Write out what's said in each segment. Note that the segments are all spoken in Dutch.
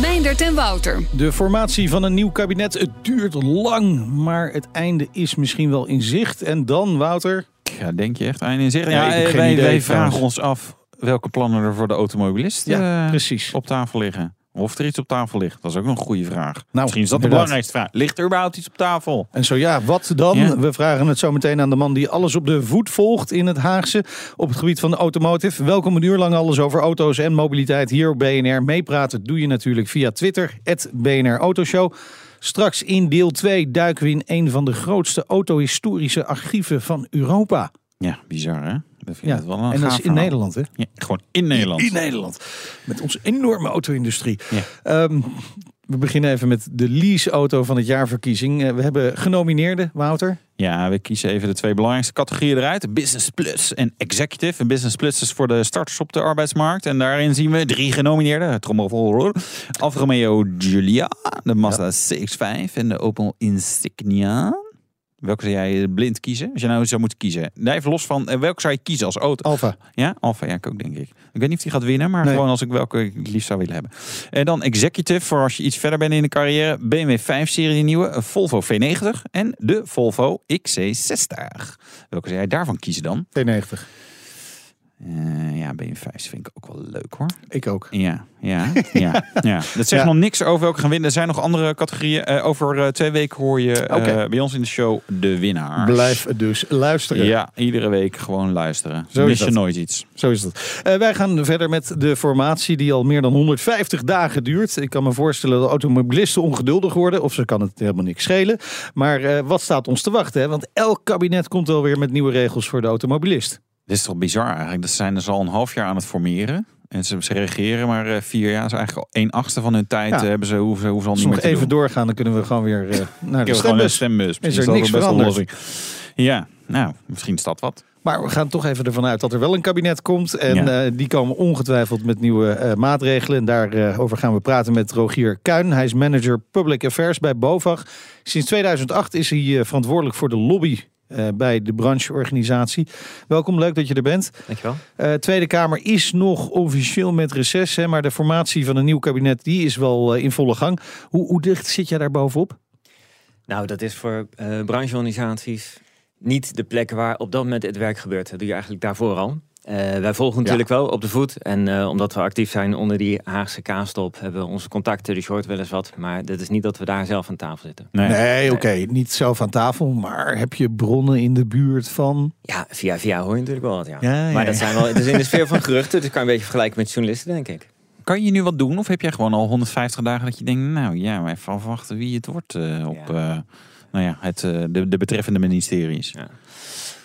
Meindert en Wouter. De formatie van een nieuw kabinet, het duurt lang, maar het einde is misschien wel in zicht. En dan, Wouter? Ja, denk je echt einde in zicht? Ja, Ja, ik heb eh, geen wij, idee, wij trouwens. vragen ons af welke plannen er voor de automobilist Ja, eh, precies. op tafel liggen. Of er iets op tafel ligt. Dat is ook nog een goede vraag. Nou, Misschien is dat de belangrijkste vraag. Ligt er überhaupt iets op tafel? En zo ja, wat dan? Ja. We vragen het zo meteen aan de man die alles op de voet volgt in het Haagse op het gebied van de automotive. Welkom een uur lang alles over auto's en mobiliteit hier op BNR. Meepraten doe je natuurlijk via Twitter, het BNR Autoshow. Straks in deel 2 duiken we in een van de grootste autohistorische archieven van Europa. Ja, bizar hè? Dat vind ik Ja, het wel een en dat is in verhaal. Nederland hè? Ja, gewoon in Nederland. In Nederland. Met onze enorme auto-industrie. Ja. Ehm, we beginnen even met de leaseauto van het jaarverkiezing. Eh, we hebben genomineerden, Wouter. Ja, we kiezen even de twee belangrijkste categorieën eruit. Business Plus en Executive. En Business Plus is voor de starters op de arbeidsmarkt. En daarin zien we drie genomineerden. Trommelvol. Alfa Romeo Giulia, de Mazda CX-5 en de Opel Insignia. Welke zou jij blind kiezen? Als je nou zou moeten kiezen. Nee, even los van, eh, welke zou je kiezen als auto? Alfa. Ja, Alfa, ja, ik ook denk ik. Ik weet niet of die gaat winnen, maar Nee. gewoon als ik welke ik het liefst zou willen hebben. En dan Executive, voor als je iets verder bent in de carrière. BMW 5-serie, die nieuwe. Volvo V90 en de Volvo XC60. Welke zou jij daarvan kiezen dan? T90. Eh, ja, BMW 5 vind ik ook wel leuk hoor. Ik ook. Ja, ja, ja. ja. Dat zegt Ja. nog niks over welke gaan winnen. Er zijn nog andere categorieën. Eh, over eh, twee weken hoor je bij ons in de show de winnaar. Blijf dus luisteren. Ja, iedere week gewoon luisteren. Zo Zo is mis je dat. nooit iets. Zo is. Eh, wij gaan verder met de formatie die al meer dan 150 dagen duurt. Ik kan me voorstellen dat automobilisten ongeduldig worden. Of ze kan het helemaal niks schelen. Maar wat staat ons te wachten? Hè? Want elk kabinet komt wel weer met nieuwe regels voor de automobilist. Dit is toch bizar eigenlijk. Dat zijn dus al een half jaar aan het formeren. En ze, ze regeren maar eh, vier jaar. Dus eigenlijk al één achtste van hun tijd Ja. eh, hebben ze, hoeven, ze- hoeven ze al niet meer even doen. doorgaan, dan kunnen we gewoon weer eh, naar de een stembus. stembus. Misschien er niks een veranderd? Ja, nou, misschien is dat wat. Maar we gaan toch even ervan uit dat er wel een kabinet komt. En Ja. die komen ongetwijfeld met nieuwe maatregelen. En daarover gaan we praten met Rogier Kuin. Hij is manager Public Affairs bij BOVAG. Sinds 2008 is hij verantwoordelijk voor de lobby eh, bij de brancheorganisatie. Welkom, leuk dat je er bent. Dankjewel. Eh Tweede Kamer is nog officieel met reces. Hè, maar de formatie van een nieuw kabinet die is wel eh, in volle gang. Hoe, hoe dicht zit jij daar bovenop? Nou, dat is voor brancheorganisaties niet de plek waar op dat moment het werk gebeurt. Dat doe je eigenlijk daarvoor al. Eh, wij volgen natuurlijk wel op de voet. En eh, omdat we actief zijn onder die Haagse K-stop, hebben we onze contacten, dus je hoort wel eens wat. Maar dat is niet dat we daar zelf aan tafel zitten. Nee. Nee, oké, niet zelf aan tafel. Maar heb je bronnen in de buurt van... Ja, via via hoor je natuurlijk wel wat, ja. Ja, ja, maar dat ja. zijn wel, het is in de sfeer van geruchten, dus kan een beetje vergelijken met journalisten, denk ik. Kan je nu wat doen? Of heb jij gewoon al 150 dagen dat je denkt... Nou ja, maar even afwachten wie het wordt eh, op Ja. eh, nou ja, het, de, de betreffende ministeries. Ja.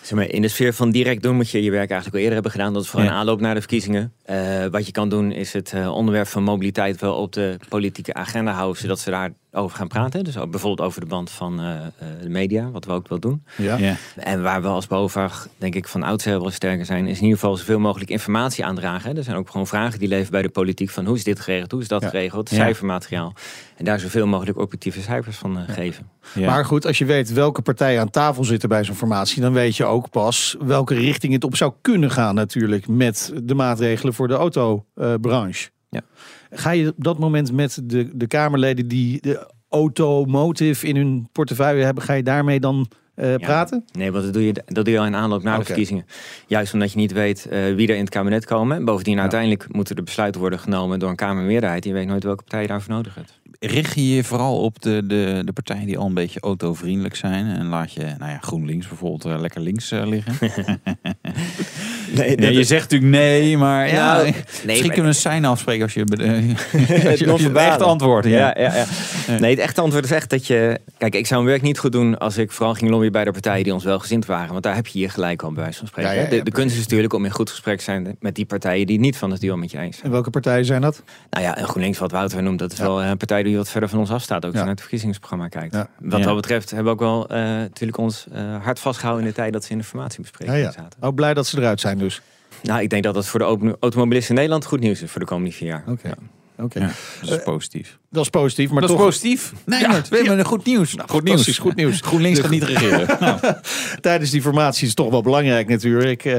Zeg maar, in de sfeer van direct doen moet je je werk eigenlijk al eerder hebben gedaan. Dat is voor Ja. een aanloop naar de verkiezingen. Eh, wat je kan doen is het eh, onderwerp van mobiliteit wel op de politieke agenda houden. Zodat ze daarover gaan praten. Dus ook bijvoorbeeld over de band van eh, eh, de media. Wat we ook wel doen. Ja. Ja. En waar we als BOVAG denk ik van oudsher wel sterker zijn. Is in ieder geval zoveel mogelijk informatie aandragen. hè. Er zijn ook gewoon vragen die leven bij de politiek. Van hoe is dit geregeld? Hoe is dat Ja. geregeld? Cijfermateriaal. En daar zoveel mogelijk objectieve cijfers van eh, geven. Ja. Maar goed, als je weet welke partijen aan tafel zitten bij zo'n formatie, dan weet je ook pas welke richting het op zou kunnen gaan natuurlijk met de maatregelen voor de autobranche. Ga je op dat moment met de, de Kamerleden die de automotive in hun portefeuille hebben, ga je daarmee dan eh, praten? Nee, want dat doe je, dat doe je al in aanloop naar de verkiezingen. Juist omdat je niet weet eh, wie er in het kabinet komen. En Bovendien, uiteindelijk moeten de besluiten worden genomen door een Kamermeerderheid. Je weet nooit welke partij je daarvoor nodig hebt. Richt je je vooral op de, de, de partijen die al een beetje autovriendelijk zijn. En laat je, nou ja, GroenLinks bijvoorbeeld eh, lekker links eh, liggen. Nee, je zegt natuurlijk nee, maar ja, Nou, nee, misschien kunnen we een sign afspreken als je, als je, als je het echte antwoord. Ja. Ja, ja, ja. Nee, het echte antwoord is echt dat je... Kijk, ik zou mijn werk niet goed doen als ik vooral ging lobbyen bij de partijen die ons wel gezind waren. Want daar heb je hier gelijk al bij wijze van spreken. Ja, ja, ja, de, de kunst is natuurlijk om in goed gesprek te zijn met die partijen die niet van het duo met je eens zijn. En welke partijen zijn dat? Nou ja, en GroenLinks, wat Wouter noemt, dat is wel een partij die wat verder van ons afstaat. Ook Ja. naar het verkiezingsprogramma kijkt. Ja. Wat Ja. dat betreft hebben we ook wel eh, natuurlijk ons eh, hard vastgehouden in de tijd dat ze in de formatiebespreking Ja, ja. zaten. Ook blij dat ze eruit zijn dus. Nou, ik denk dat dat voor de open- automobilisten in Nederland goed nieuws is voor de komende vier jaar. Oké. Ja. Oké. Ja, dat is positief. Dat is positief, maar dat toch is positief. Nee, maar we hebben een goed nieuws. Nou, goed nieuws. goed nieuws. GroenLinks gaat niet regeren. Nou, tijdens die formatie is het toch wel belangrijk natuurlijk eh,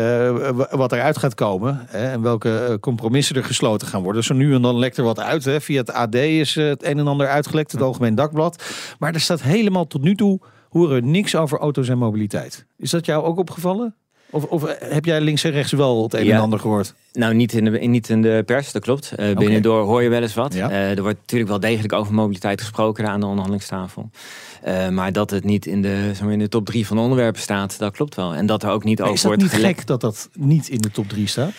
w- wat eruit gaat komen. Hè, en welke eh, compromissen er gesloten gaan worden. Zo nu en dan lekt er wat uit. Hè. Via het AD is eh, het een en ander uitgelekt, het Algemeen Dagblad. Maar er staat helemaal tot nu toe horen we niks over auto's en mobiliteit. Is dat jou ook opgevallen? Of, of eh, heb jij links en rechts wel het een Ja. en ander gehoord? Nou, niet in de, niet in de pers, dat klopt. Eh binnendoor hoor je wel eens wat. Ja. Eh, er wordt natuurlijk wel degelijk over mobiliteit gesproken aan de onderhandelingstafel. Maar dat het niet in de, zeg maar, in de top drie van de onderwerpen staat, dat klopt wel. En dat er ook niet Maar over is dat wordt niet gelekt. gek dat dat niet in de top 3 staat?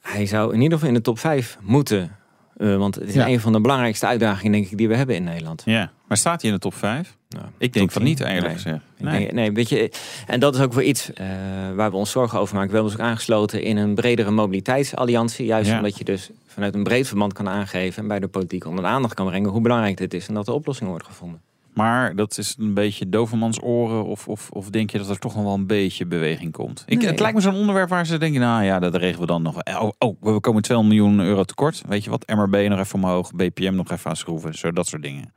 Hij zou in ieder geval in de top 5 moeten. Eh, want het is Ja. een van de belangrijkste uitdagingen denk ik, die we hebben in Nederland. ja. Maar staat hij in de top 5? Nou, Ik denk van niet, eerlijk Nee. gezegd. Ik Nee. denk- nee, weet je, en dat is ook wel iets eh, waar we ons zorgen over maken. We hebben ons ook aangesloten in een bredere mobiliteitsalliantie. Juist Ja. omdat je dus vanuit een breed verband kan aangeven en bij de politiek onder de aandacht kan brengen hoe belangrijk dit is en dat er oplossingen worden gevonden. Maar dat is een beetje dovermans oren. Of, of, of denk je dat er toch nog wel een beetje beweging komt? Ik, Nee. Het lijkt me zo'n onderwerp waar ze denken... nou ja, dat regelen we dan nog. Oh, oh, we komen 2 miljoen euro tekort. Weet je wat? MRB nog even omhoog. BPM nog even aan schroeven. Zo, dat soort dingen.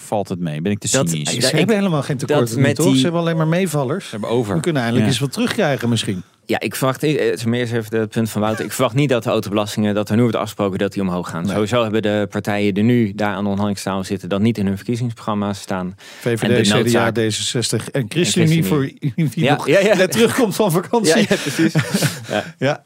Valt het mee? Ben ik te Dat- cynisch? Ja, ik- hebben helemaal geen meer, met toch? die- Ze hebben alleen maar meevallers. Ze hebben over. We kunnen eindelijk Ja. eens wat terugkrijgen misschien. Ja, ik verwacht, eh, het is meer even het punt van Wouter. Ik verwacht niet dat de autobelastingen, dat er nu wordt afgesproken dat die omhoog gaan. Nee. Sowieso hebben de partijen die nu daar aan de onderhandelingstafel zitten, dat niet in hun verkiezingsprogramma's staan. En VVD, CDA, noodzaak- D66 en ChristenUnie voor wie Ja, nog ja, ja. net terugkomt van vakantie. Ja, ja, precies. Ja.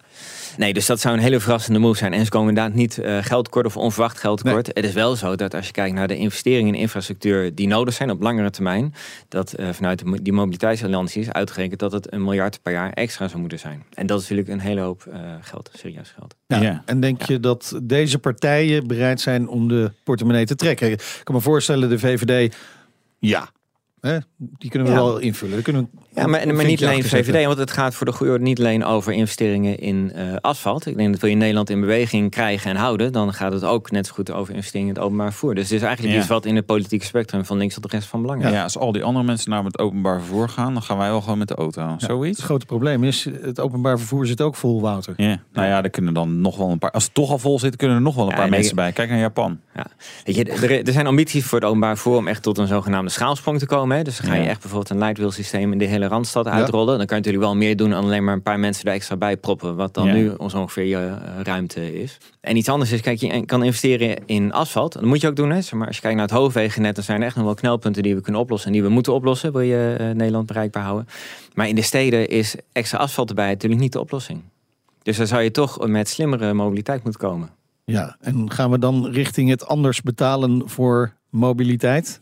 Nee, dus dat zou een hele verrassende move zijn. En ze komen inderdaad niet eh geld tekort of onverwacht geld tekort. Het is wel zo dat als je kijkt naar de investeringen in infrastructuur die nodig zijn op langere termijn, dat eh, vanuit de, die mobiliteitsalliantie is uitgerekend dat het een miljard per jaar extra zou moeten zijn. En dat is natuurlijk een hele hoop eh, geld, serieus geld. Ja. Ja. En denk je dat deze partijen bereid zijn om de portemonnee te trekken? Ik kan me voorstellen, de VVD, ja. Hè? Die kunnen we Ja. wel invullen. Daar kunnen we Ja, maar, niet alleen. VVD, want het gaat voor de goede orde niet alleen over investeringen in eh, asfalt. Ik denk dat wil je Nederland in beweging krijgen en houden, dan gaat het ook net zo goed over investeringen in het openbaar vervoer. Dus het is eigenlijk Ja. iets wat in het politieke spectrum van links tot rechts van belang is. Ja. als al die andere mensen naar het openbaar vervoer gaan... dan gaan wij wel gewoon met de auto. Zoiets? Het grote probleem is, het openbaar vervoer zit ook vol, Wouter. Ja. Nou ja, er kunnen dan nog wel een paar... Als het toch al vol zit, kunnen er nog wel een Ja, paar mensen bij. Kijk naar Japan. Ja. Weet je, er, er zijn ambities voor het openbaar vervoer om echt tot een zogenaamde schaalsprong te komen. Hè. Dus dan ga je Ja. echt bijvoorbeeld een light systeem in de hele Randstad uitrollen. Dan kan je natuurlijk wel meer doen dan alleen maar een paar mensen er extra bij proppen. Wat dan Ja. nu ons ongeveer je eh, ruimte is. En iets anders is, kijk, je kan investeren in asfalt. Dat moet je ook doen. Hè. Maar als je kijkt naar het hoofdwegennet, dan zijn er echt nog wel knelpunten die we kunnen oplossen. En die we moeten oplossen, wil je eh, Nederland bereikbaar houden. Maar in de steden is extra asfalt erbij natuurlijk niet de oplossing. Dus dan zou je toch met slimmere mobiliteit moeten komen. Ja, en gaan we dan richting het anders betalen voor mobiliteit?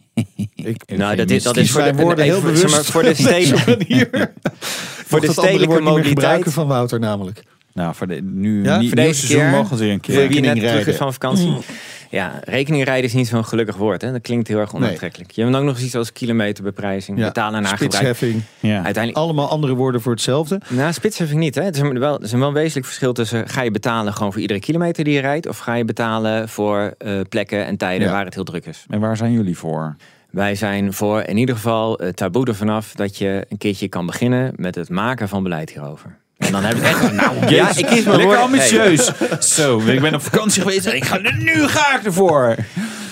Ik, Nou, dat is, dat is voor de, woorden heel voor- bewust. zeg maar, voor de stedelijke, voor de stedelijke mobiliteit. gebruiken van Wouter namelijk. Nou, voor de, nu Ja, niet, voor deze seizoen keer- mogen ze weer een keer. Voor wie net terug rijden. is van vakantie. Ja, rekening rijden is niet zo'n gelukkig woord. Hè? Dat klinkt heel erg onaantrekkelijk. Je hebt ook nog eens iets als kilometerbeprijzing. Ja, Betalen naar gebruik. Spitsheffing. Ja. Uiteindelijk, Allemaal andere woorden voor hetzelfde. nou, spitsheffing niet. Hè? Het is wel, er is een wel wezenlijk verschil tussen... ga je betalen gewoon voor iedere kilometer die je rijdt... of ga je betalen voor eh, plekken en tijden Ja. waar het heel druk is. En waar zijn jullie voor? Wij zijn voor in ieder geval het taboe er vanaf... dat je een keertje kan beginnen met het maken van beleid hierover. En dan heb ik echt... nou, ja, ik kies mijn Lekker woorden. ambitieus. Zo, ik ben op vakantie geweest en ik ga er nu ga ik ervoor.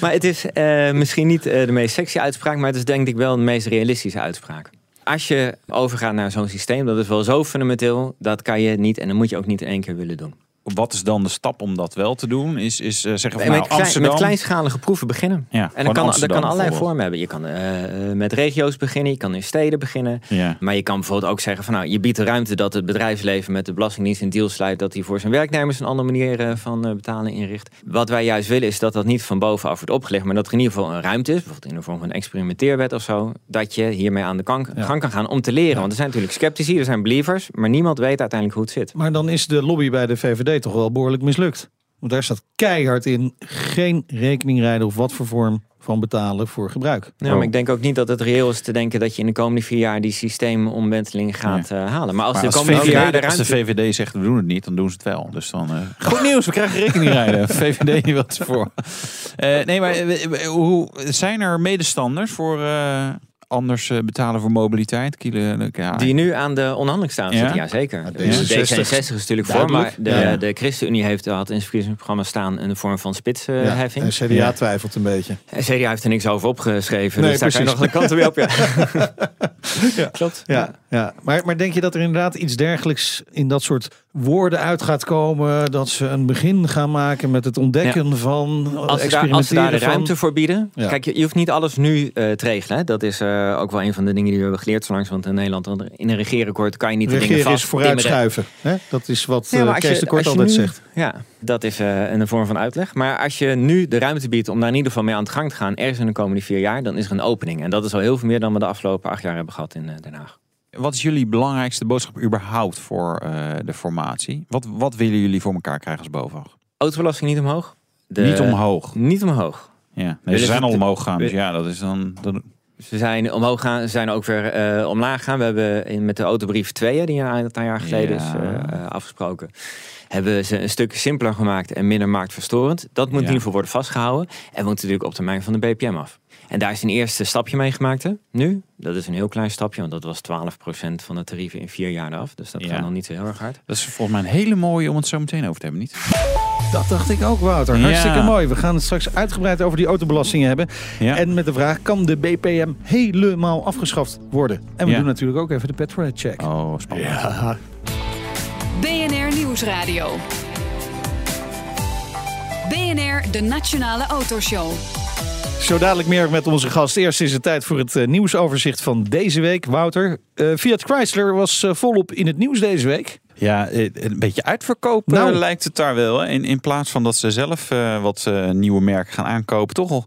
Maar het is eh, misschien niet eh, de meest sexy uitspraak, maar het is denk ik wel de meest realistische uitspraak. Als je overgaat naar zo'n systeem, dat is wel zo fundamenteel, dat kan je niet en dat moet je ook niet in één keer willen doen. Wat is dan de stap om dat wel te doen? Is, is uh, zeggen van met, nou, klein, Amsterdam... met kleinschalige proeven beginnen. Ja, en dat kan, dat kan allerlei vormen hebben. Je kan eh, met regio's beginnen, je kan in steden beginnen. Ja. Maar je kan bijvoorbeeld ook zeggen van nou, je biedt de ruimte dat het bedrijfsleven met de Belastingdienst een deal sluit dat hij voor zijn werknemers een andere manier eh, van eh, betalen inricht. Wat wij juist willen is dat dat niet van bovenaf wordt opgelegd, maar dat er in ieder geval een ruimte is, bijvoorbeeld in de vorm van een experimenteerwet of zo, dat je hiermee aan de kan- Ja. gang kan gaan om te leren. Want er zijn natuurlijk sceptici, er zijn believers, maar niemand weet uiteindelijk hoe het zit. Maar dan is de lobby bij de VVD toch wel behoorlijk mislukt. Want daar staat keihard in geen rekening rijden of wat voor vorm van betalen voor gebruik. Ja, maar ik denk ook niet dat het reëel is te denken dat je in de komende vier jaar die systeemomwenteling gaat eh, halen. Maar als Maar de als, komende vier jaar de VVD, als ruimte... de VVD zegt we doen het niet, dan doen ze het wel. Dus dan eh, goed nieuws, we krijgen rekening rijden. VVD wil het voor. Eh, nee, maar hoe zijn er medestanders voor eh, anders eh, betalen voor mobiliteit? Kilo, ja, Die nu aan de onderhandeling staan Ja? zitten, ja zeker. Ja, D66, D66 is natuurlijk voor, maar de, Ja. de ChristenUnie heeft, had in zijn verkiezingsprogramma staan een vorm van spitsheffing. en CDA twijfelt een beetje. En CDA heeft er niks over opgeschreven, Nee, dus daar kan je nog de kanten weer op. Ja. Klopt. Ja, ja. Maar, maar denk je dat er inderdaad iets dergelijks in dat soort woorden uit gaat komen? Dat ze een begin gaan maken met het ontdekken van, Als ze, daar, als ze daar de van- ruimte voor bieden. Ja. Kijk, je, je hoeft niet alles nu eh, te regelen. Hè. Dat is eh, ook wel een van de dingen die we hebben geleerd. Zolang want in Nederland in een regeerakkoord kan je niet de dingen Regeren is vast timmeren. vooruitschuiven. Hè? Dat is wat Ja, eh Kees je- de Kort altijd nu- zegt. Ja, dat is een vorm van uitleg. Maar als je nu de ruimte biedt om daar in ieder geval mee aan de gang te gaan, ergens in de komende vier jaar, dan is er een opening. En dat is al heel veel meer dan we de afgelopen acht jaar hebben gehad in Den Haag. Wat is jullie belangrijkste boodschap überhaupt voor eh, de formatie? Wat, wat willen jullie voor elkaar krijgen als BOVAG? Autobelasting niet omhoog. De- Niet omhoog. Niet omhoog. Ja. Nee, ze zijn al omhoog gegaan, dus ja, dat is dan... Dat, Ze zijn omhoog gaan, ze zijn ook weer eh, omlaag gaan. We hebben in, met de autobrief 2, hè, die een aantal jaar geleden Ja. is eh, afgesproken, hebben ze een stuk simpeler gemaakt en minder marktverstorend. Dat moet in ieder geval worden vastgehouden. En we moeten natuurlijk op termijn van de BPM af. En daar is een eerste stapje mee gemaakt. hè, Nu, dat is een heel klein stapje, want dat was 12% van de tarieven in vier jaar af. Dus dat Ja. gaat nog niet zo heel erg hard. dat is volgens mij een hele mooie om het zo meteen over te hebben, niet? Dat dacht ik ook, Wouter. Ja. Hartstikke mooi. We gaan het straks uitgebreid over die autobelastingen hebben. Ja. En met de vraag, kan de BPM helemaal afgeschaft worden? En we Ja. doen natuurlijk ook even de petrolhead check. Oh, spannend. Ja. BNR Nieuwsradio. BNR, de Nationale Autoshow. Zo dadelijk meer met onze gast. Eerst is het tijd voor het eh, nieuwsoverzicht van deze week. Wouter, eh, Fiat Chrysler was eh, volop in het nieuws deze week. Ja, een beetje uitverkopen Nou. lijkt het daar wel. Hè? In, in plaats van dat ze zelf wat nieuwe merken gaan aankopen, toch al.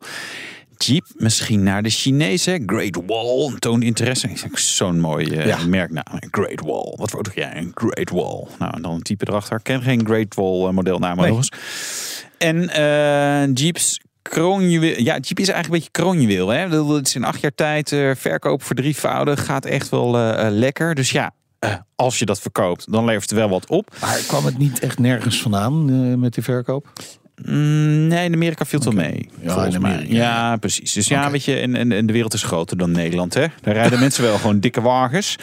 Jeep misschien naar de Chinezen. Great Wall toont interesse. Zo'n mooi eh, Ja. merknaam. Great Wall. Wat voor jij? Een Great Wall. Nou, en dan een type erachter. Ik ken geen Great Wall modelnaam Nee. nog eens. En eh, Jeeps kroonjuweel. Ja, Jeep is eigenlijk een beetje kroonjuweel. Hè? Het is in acht jaar tijd eh, verkoop verdrievoudig. Gaat echt wel eh, eh, lekker. Dus ja, als je dat verkoopt, dan levert het wel wat op. Maar kwam het niet echt nergens vandaan met die verkoop? Mm, nee, in Amerika viel het wel mee. Ja, in. Amerika, Ja, precies. Dus ja, weet je, en, en, en de wereld is groter dan Nederland, hè? Daar rijden mensen wel gewoon dikke wagens.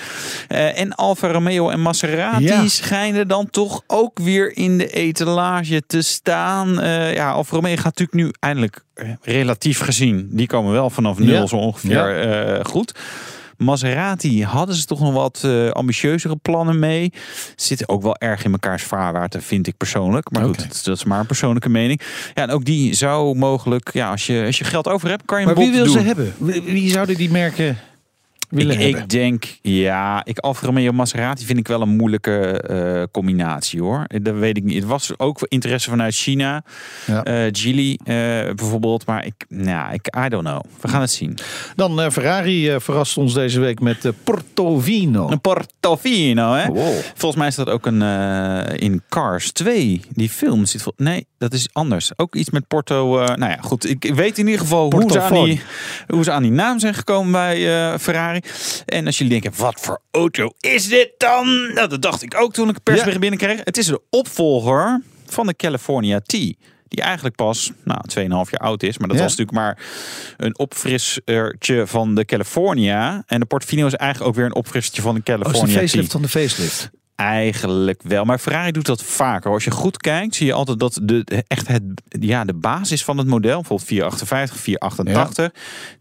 Eh, en Alfa Romeo en Maserati Ja. schijnen dan toch ook weer in de etalage te staan. Eh, ja, Alfa Romeo gaat natuurlijk nu eindelijk eh, relatief gezien. Die komen wel vanaf nul Ja. zo ongeveer eh, goed. Maserati hadden ze toch nog wat eh, ambitieuzere plannen mee. Zitten ook wel erg in mekaars vaarwater, vind ik persoonlijk. Maar goed, dat, is- dat is maar een persoonlijke mening. Ja, en ook die zou mogelijk, ja, als je, als je geld over hebt, kan je Maar een wie bod wil doen. ze hebben? Wie, wie zouden die merken willen Ik, hebben? ik denk, ja, ik Alfa Romeo Maserati vind ik wel een moeilijke eh, combinatie hoor. Dat weet ik niet. Het was ook interesse vanuit China, Ja. eh Geely eh, bijvoorbeeld, maar ik, nou, ik, I don't know. We gaan het zien. Dan Ferrari verrast ons deze week met Portovino. Een Portofino, hè? Wow. Volgens mij is dat ook een in Cars 2. Die film zit vol. Nee, dat is anders. Ook iets met Porto. nou ja, goed. Ik weet in ieder geval hoe ze, aan die, hoe ze aan die naam zijn gekomen bij eh, En als jullie denken, wat voor auto is dit dan? Nou, dat dacht ik ook toen ik het persbericht binnenkreeg. Het is de opvolger van de California T. Die eigenlijk pas nou, 2,5 jaar oud is. Maar dat Ja. was natuurlijk maar een opfrissertje van de California. En de Portofino is eigenlijk ook weer een opfrissertje van de Oh, is California de T. facelift van de facelift. Eigenlijk wel. Maar Ferrari doet dat vaker. Als je goed kijkt, zie je altijd dat de, echt het, ja, de basis van het model, bijvoorbeeld 458, 488,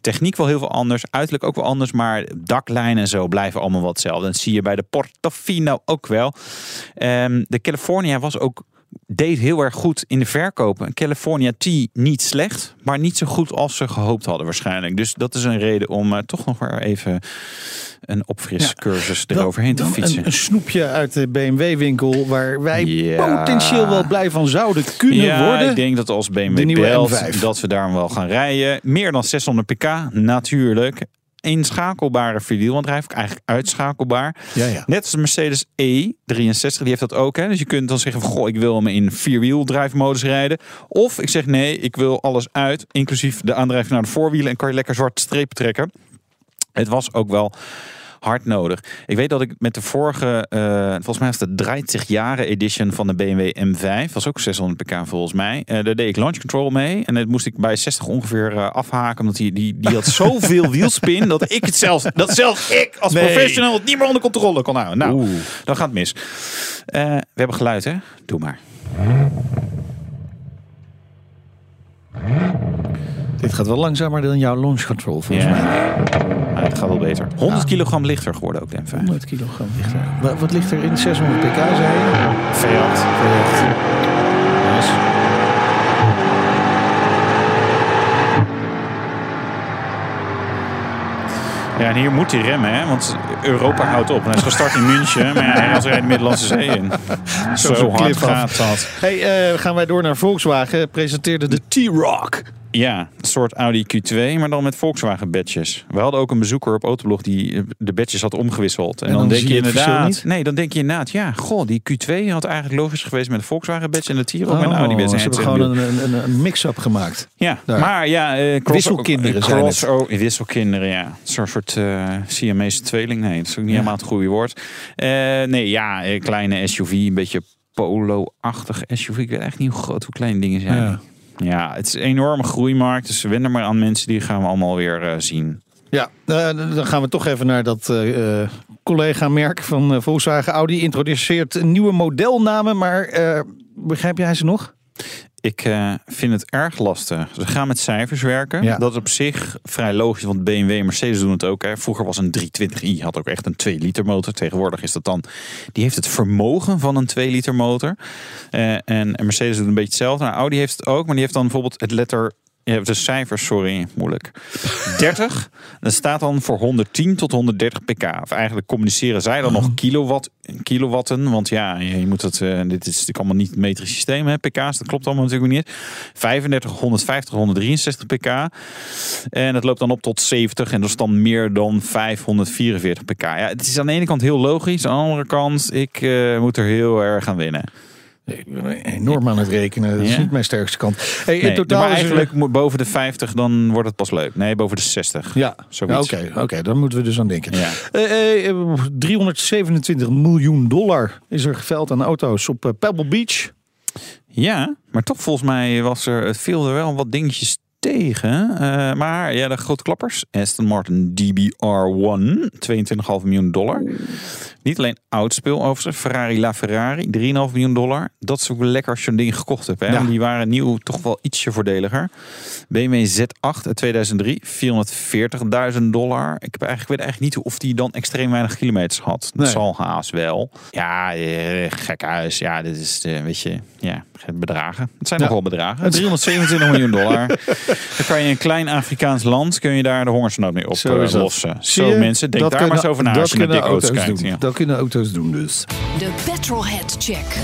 techniek wel heel veel anders, uiterlijk ook wel anders, maar daklijnen en zo blijven allemaal wat hetzelfde. Dat zie je bij de Portofino ook wel. Ehm, de California was ook deed heel erg goed in de verkopen. California T niet slecht, maar niet zo goed als ze gehoopt hadden waarschijnlijk. Dus dat is een reden om eh, toch nog weer even een opfriscursus Dan- eroverheen te fietsen. Een, een snoepje uit de BMW-winkel waar wij Ja. potentieel wel blij van zouden kunnen ja, worden. ik denk dat als BMW belt, M5. dat we daar wel gaan rijden. Meer dan 600 pk, natuurlijk. Inschakelbare vierwielaandrijving, eigenlijk uitschakelbaar. Ja, ja. Net als de Mercedes E63, die heeft dat ook. Hè? Dus je kunt dan zeggen van, goh, ik wil hem in vierwieldrijfmodus rijden. Of ik zeg nee, ik wil alles uit, inclusief de aandrijving naar de voorwielen. En kan je lekker zwarte strepen trekken. Het was ook wel hard nodig. Ik weet dat ik met de vorige, eh, volgens mij was de draait zich jaren edition van de BMW M5, was ook 600 pk volgens mij. Eh, daar deed ik launch control mee en dat moest ik bij 60 ongeveer eh, afhaken, omdat die, die, die had zoveel wielspin dat ik het zelfs, dat zelfs ik als Nee. professional het niet meer onder controle kon houden. Nou, dan gaat het mis. We hebben geluid, hè? Doe maar. Dit gaat wel langzamer dan jouw launch control volgens Ja. mij. Maar het gaat wel beter. 100 kilogram lichter geworden ook de M5. 100 kilogram lichter. Wat, wat ligt er in 600 pk, zei je? V8. Nice. Ja, en hier moet hij remmen, hè? want Europa houdt op. En hij is gestart in München, maar ja, hij rijdt de Middellandse Zee in. Zo, zo'n hard gaat dat. Hey, eh, gaan wij door naar Volkswagen. Presenteerde de T-Rock. Ja, een soort Audi Q2, maar dan met Volkswagen badges. We hadden ook een bezoeker op Autoblog die eh, de badges had omgewisseld. En, En dan, dan denk je inderdaad... Nee, dan denk je inderdaad, ja, goh, die Q2 had eigenlijk logisch geweest met een Volkswagen badge en de T-Rock met een Audi badge. Oh, ze En hebben gewoon een, een, een mix-up gemaakt. Ja, Daar. maar ja... eh, cross- Wisselkinderen zijn cross- het. oh, wisselkinderen, ja. Zo'n soort eh Siamese tweeling. Nee, dat is ook niet Ja. helemaal het goede woord. Nee, ja, kleine SUV, een beetje polo-achtig SUV. Ik weet echt niet hoe groot, hoe klein dingen zijn. Ja. Ja. het is een enorme groeimarkt. Dus wend er maar aan mensen, die gaan we allemaal weer eh, zien. Ja, eh, dan gaan we toch even naar dat eh, collega-merk van Volkswagen. Audi introduceert nieuwe modelnamen, maar begrijp jij ze nog? Ik eh, vind het erg lastig. Ze gaan met cijfers werken. Ja. Dat is op zich vrij logisch, want BMW en Mercedes doen het ook. Hè. Vroeger was een 320i, had ook echt een 2 liter motor. Tegenwoordig is dat dan, die heeft het vermogen van een 2 liter motor. Eh, en Mercedes doet een beetje hetzelfde. Nou, Audi heeft het ook, maar die heeft dan bijvoorbeeld het letter... Hebt de cijfers, sorry, moeilijk. 30, dat staat dan voor 110 tot 130 pk. Of eigenlijk communiceren zij dan nog kilowatt, kilowatten. Want ja, je moet het, eh, dit is natuurlijk allemaal niet het metrisch systeem, hè, pk's. Dat klopt allemaal natuurlijk niet. 35, 150, 163 pk. En het loopt dan op tot 70 en dat is dan meer dan 544 pk. Ja, het is aan de ene kant heel logisch. Aan de andere kant, ik eh, moet er heel erg aan winnen. Ik ben enorm aan het rekenen. Dat is Ja? niet mijn sterkste kant. Hey, in totaal maar is er- eigenlijk boven de 50, dan wordt het pas leuk. Nee, boven de 60. Ja, oké, oké, daar moeten we dus aan denken. Ja. Eh, eh, 327 miljoen dollar is er geveld aan auto's op eh, Pebble Beach. Ja, maar toch volgens mij was er, viel er wel wat dingetjes tegen. Eh, maar ja, de grote klappers. Aston Martin DBR1, 22,5 miljoen dollar. Niet alleen oud speel overigens. Ferrari La Ferrari, 3,5 miljoen dollar. Dat is ook lekker als je een ding gekocht hebt. Hè? Ja. Die waren nieuw toch wel ietsje voordeliger. BMW Z8 uit 2003, 440.000 dollar. Ik, heb eigenlijk, weet eigenlijk niet of die dan extreem weinig kilometers had. Dat Nee. zal haast wel. Ja, eh, gek huis. Ja, dit is, eh, weet je, ja, bedragen. Het zijn Ja. nogal bedragen. 327 miljoen dollar. Dan kan je een klein Afrikaans land, kun je daar de hongersnood mee Zo oplossen. Zo je? mensen, denk Dat daar maar eens over na dat als je naar auto's auto's kijkt. Ja. Dat kunnen auto's doen dus. De Petrolhead Check.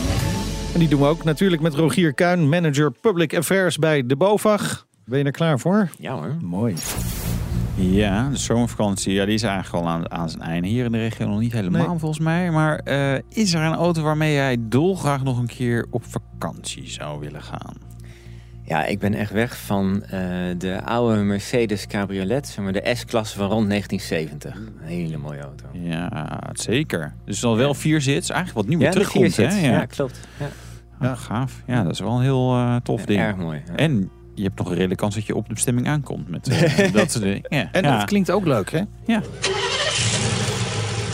En die doen we ook natuurlijk met Rogier Kuin, manager Public Affairs bij de BOVAG. Ben je er klaar voor? Ja hoor. Mooi. Ja, de zomervakantie ja, die is eigenlijk al aan, aan zijn einde. Hier in de regio nog niet helemaal Nee. volgens mij. Maar eh, is er een auto waarmee jij dolgraag nog een keer op vakantie zou willen gaan? Ja, ik ben echt weg van eh, de oude Mercedes Cabriolet, zeg maar de S-klasse van rond 1970. Een hele mooie auto. Ja, zeker. Dus dan wel vier zits. Eigenlijk wat nu weer Ja, terugkomt. Hè? Ja. Ja. klopt. Ja. Ah, gaaf. Ja, dat is wel een heel eh, tof ding. Erg mooi. ja. En je hebt nog een redelijke kans dat je op de bestemming aankomt. Met eh, dat soort dingen. Ja. En ja. dat klinkt ook leuk, hè? Ja.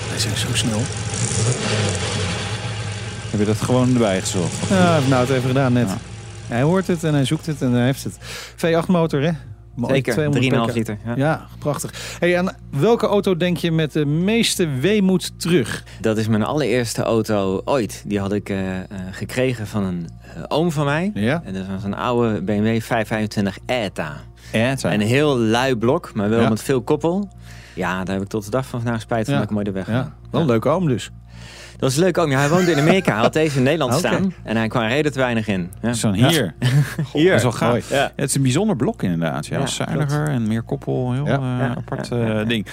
Hij zijn zo snel. Heb je dat gewoon erbij gezocht? Ja, nou het even gedaan net. Ja. Hij hoort het en hij zoekt het en hij heeft het. V8 motor, hè? Mooi, Zeker, 200 3,5 liter. Ja. Ja, prachtig. Hey, aan welke auto denk je met de meeste weemoed terug? Dat is mijn allereerste auto ooit. Die had ik eh, eh, gekregen van een eh, oom van mij. Ja? En dat was een oude BMW 525 ETA. Ja, het zijn- Een heel lui blok, maar wel Ja. met veel koppel. Ja, daar heb ik tot de dag van vandaag spijt van Ja. dat ik hem ooit heb Ja, wel een leuke oom dus. Dat was leuk ook. Ja, hij woonde in Amerika. Hij had deze in Nederland staan. En hij kwam reden te weinig in. Ja. Zo'n hier. Hier. Dat is wel gaaf. Ja. Het is een bijzonder blok inderdaad. Ja, zuiniger en meer koppel. Heel Ja. eh, apart eh, ding.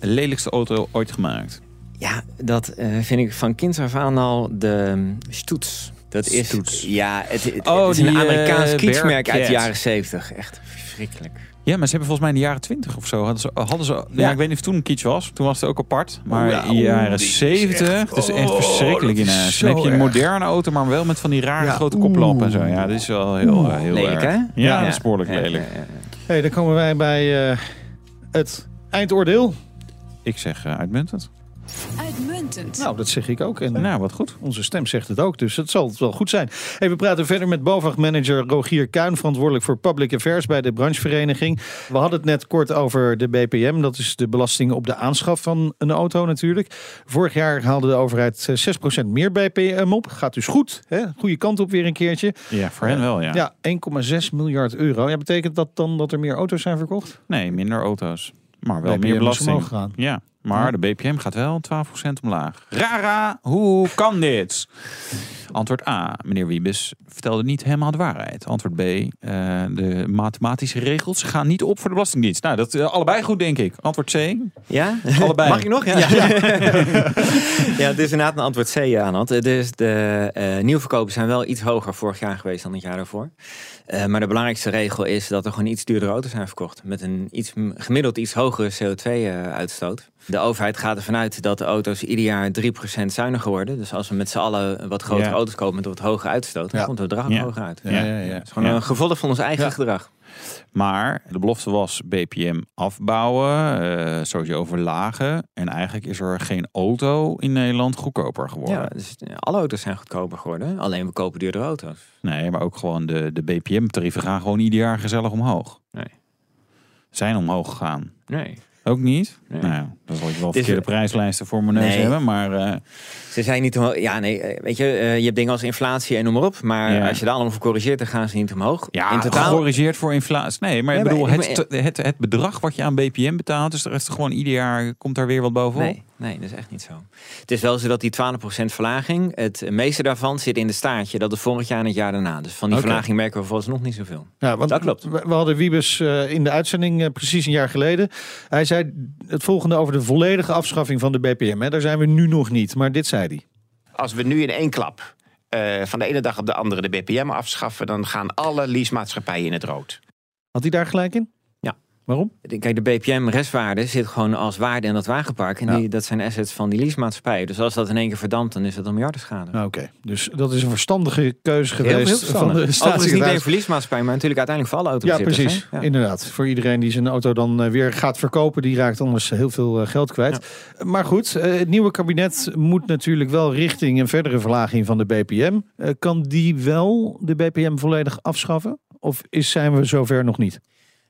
De lelijkste auto ooit gemaakt. Ja, dat eh, vind ik van kinds af aan al de um, Stoets. Dat is, Stoets. ja, het, het Oh, is een Amerikaans kiesmerk uit de jaren 70. Echt verschrikkelijk. Ja, maar ze hebben volgens mij in de jaren 20 of zo hadden ze, hadden ze ja. Ja. ik weet niet of toen een kitsch was. Toen was het ook apart. Maar ja, in de jaren oeh, die is 70, echt- het is echt oh, verschrikkelijk in dat is huis. Dan heb je een moderne auto, maar wel met van die rare Ja, grote koplampen en zo. Ja, dit is wel heel, eh, heel Lelijk, erg. hè? Ja, dat is behoorlijk Ja, lelijk. Hey, dan komen wij bij eh, het eindoordeel. Ik zeg uh, uitmuntend. Uitmuntend. Nou, dat zeg ik ook. En Nou, wat goed. Onze stem zegt het ook, dus het zal wel goed zijn. Hey, we praten verder met BOVAG-manager Rogier Kuin, verantwoordelijk voor Public Affairs bij de branchevereniging. We hadden het net kort over de BPM, dat is de belasting op de aanschaf van een auto natuurlijk. Vorig jaar haalde de overheid eh, 6% meer BPM op. Gaat dus goed, hè? goede kant op weer een keertje. Ja, voor hen wel, ja. Ja, 1,6 miljard euro. Ja, betekent dat dan dat er meer auto's zijn verkocht? Nee, minder auto's. Maar wel BPM meer is belasting. omhoog gegaan. Ja, maar de BPM gaat wel 12% omlaag. Rara, hoe kan dit? Antwoord A. Meneer Wiebes vertelde niet helemaal de waarheid. Antwoord B. eh, de mathematische regels gaan niet op voor de Belastingdienst. Nou, dat eh, allebei goed, denk ik. Antwoord C. Ja? Allebei. Mag ik nog? Ja, ja. ja het is inderdaad een antwoord C aan had. Dus de eh nieuwverkopen zijn wel iets hoger vorig jaar geweest dan het jaar daarvoor. Eh, maar de belangrijkste regel is dat er gewoon iets duurdere auto's zijn verkocht. Met een iets, gemiddeld iets hogere CO2-uitstoot. De overheid gaat ervan uit dat de auto's ieder jaar 3% zuiniger worden. Dus als we met z'n allen wat grotere Ja. auto's kopen met wat hoge uitstoot, dan Ja. komt het bedrag ook hoger uit. Ja, ja, ja. Het is gewoon een gevolg van ons eigen gedrag. Maar de belofte was BPM afbouwen, eh sowieso verlagen. En eigenlijk is er geen auto in Nederland goedkoper geworden. Ja, dus eh, alle auto's zijn goedkoper geworden. Alleen we kopen duurdere auto's. Nee, maar ook gewoon de, de BPM-tarieven gaan gewoon ieder jaar gezellig omhoog. Nee. Zijn omhoog gegaan. Nee. Ook niet? Nee. Nou, dan zal ik wel verkeerde prijslijsten voor mijn neus Nee. hebben. Maar eh, Ze zijn niet omhoog. Ja, nee, eh, weet je, eh, je hebt dingen als inflatie en noem maar op. Maar Ja. als je daar allemaal voor corrigeert, dan gaan ze niet omhoog. ja, In totaal. gecorrigeerd voor inflatie. Nee, maar ik bedoel, maar- het, het, het bedrag wat je aan BPM betaalt, is er is er gewoon ieder jaar komt daar weer wat bovenop. Nee, nee, dat is echt niet zo. Het is wel zo dat die 12% verlaging, het meeste daarvan zit in de staartje. Dat is vorig jaar en het jaar daarna. Dus van die verlaging merken we volgens nog niet zoveel. Ja, want Dat klopt. We, we hadden Wiebes eh, in de uitzending precies een jaar geleden. Hij zei het volgende over de volledige afschaffing van de BPM. Hè. Daar zijn we nu nog niet, maar dit zei hij. Als we nu in één klap eh, van de ene dag op de andere de BPM afschaffen, dan gaan alle leasemaatschappijen in het rood. Had hij daar gelijk in? Ja. Waarom? Kijk, de BPM-restwaarde zit gewoon als waarde in dat wagenpark. En Ja. die, dat zijn assets van die leasemaatschappijen. Dus als dat in één keer verdampt, dan is dat een miljardenschade. Nou, Oké, dus dat is een verstandige keuze Heel- geweest heel van de Overigens niet alleen staatssecretaris. voor leasemaatschappij, maar natuurlijk uiteindelijk voor alle Ja, autobezitters. precies. Ja. Inderdaad. Voor iedereen die zijn auto dan eh, weer gaat verkopen, die raakt anders heel veel eh, geld kwijt. Maar goed, eh, het nieuwe kabinet moet natuurlijk wel richting een verdere verlaging van de BPM. Kan die wel de BPM volledig afschaffen? Of is, zijn we zover nog niet?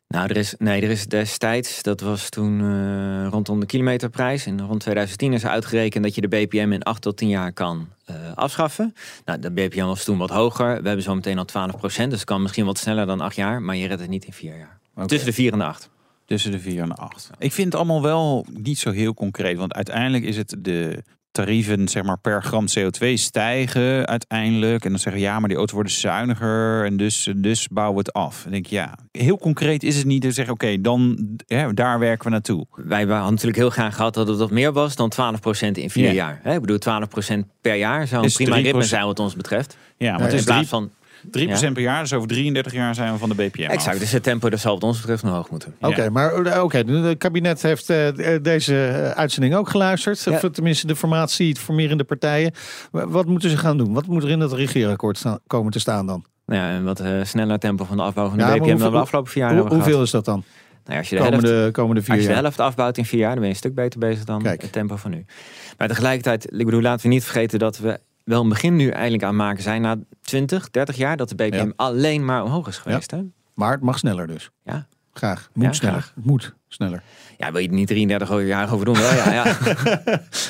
Nou, er is, nee, er is destijds, dat was toen eh, rondom de kilometerprijs. En rond 2010 is er uitgerekend dat je de BPM in 8 tot 10 jaar kan eh, afschaffen. Nou, de BPM was toen wat hoger. We hebben zo meteen al 12 procent. Dus het kan misschien wat sneller dan 8 jaar. Maar je redt het niet in 4 jaar. Tussen de 4 en de 8. Tussen de 4 en de 8. Ik vind het allemaal wel niet zo heel concreet. Want uiteindelijk is het de tarieven zeg maar, per gram CO2 stijgen uiteindelijk. En dan zeggen ja, maar die auto's worden zuiniger. En dus, dus bouwen we het af. Dan denk ja, heel concreet is het niet te zeggen, oké, dan hè, daar werken we naartoe. Wij hadden natuurlijk heel graag gehad dat het wat meer was dan 12 procent in 4 Ja. jaar. Hè, ik bedoel, 12 procent per jaar zou een Is prima 3%. ritme zijn wat ons betreft. Ja, want Ja, het in is plaats 3, van... 3% per jaar. Dus over 33 jaar zijn we van de BPM af. Exact, dus het tempo dat zal wat ons betreft nog hoog moeten. Ja. Oké, maar eh, oké, het kabinet heeft eh, deze eh, uitzending ook geluisterd. Ja. Of tenminste de formatie, het formerende partijen. Wa- Wat moeten ze gaan doen? Wat moet er in het regeerakkoord staan- komen te staan dan? Nou ja, een wat eh, sneller tempo van de afbouw van de BPM dan we hoeveel- de afgelopen vier jaar Hoe- hoeveel gehad. is dat dan? Nou ja, als je de helft Komende, komende vier Als je de jaar. helft afbouwt in vier jaar, dan ben je een stuk beter bezig dan Kijk. het tempo van nu. Maar tegelijkertijd, ik bedoel, laten we niet vergeten dat we wel een begin nu eigenlijk aan maken zijn na 20, 30 jaar dat de BPM Ja. alleen maar omhoog is geweest. Hè? Maar het mag sneller dus. Ja. Graag. Moet Ja, sneller. graag. Moet sneller. Ja, wil je er niet 33 jaar over doen? Wel, ja, ja.